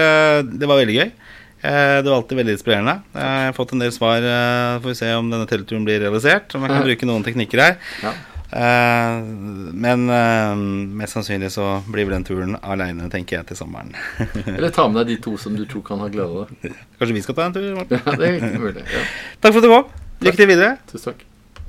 det var veldig gøy. Det var alltid veldig inspirerende. Jeg har fått en del svar. Får vi se om denne teltturen blir realisert. Om jeg kan bruke noen teknikker her. Ja. Eh, Men eh, mest sannsynlig så blir vel den turen aleine, tenker jeg, til sommeren. Eller ta med deg de to som du tror kan ha glede av det. Kanskje vi skal ta en tur? Martin? Ja, det er mulig. Ja. Takk for at du kom. Lykke til videre. Tusen takk.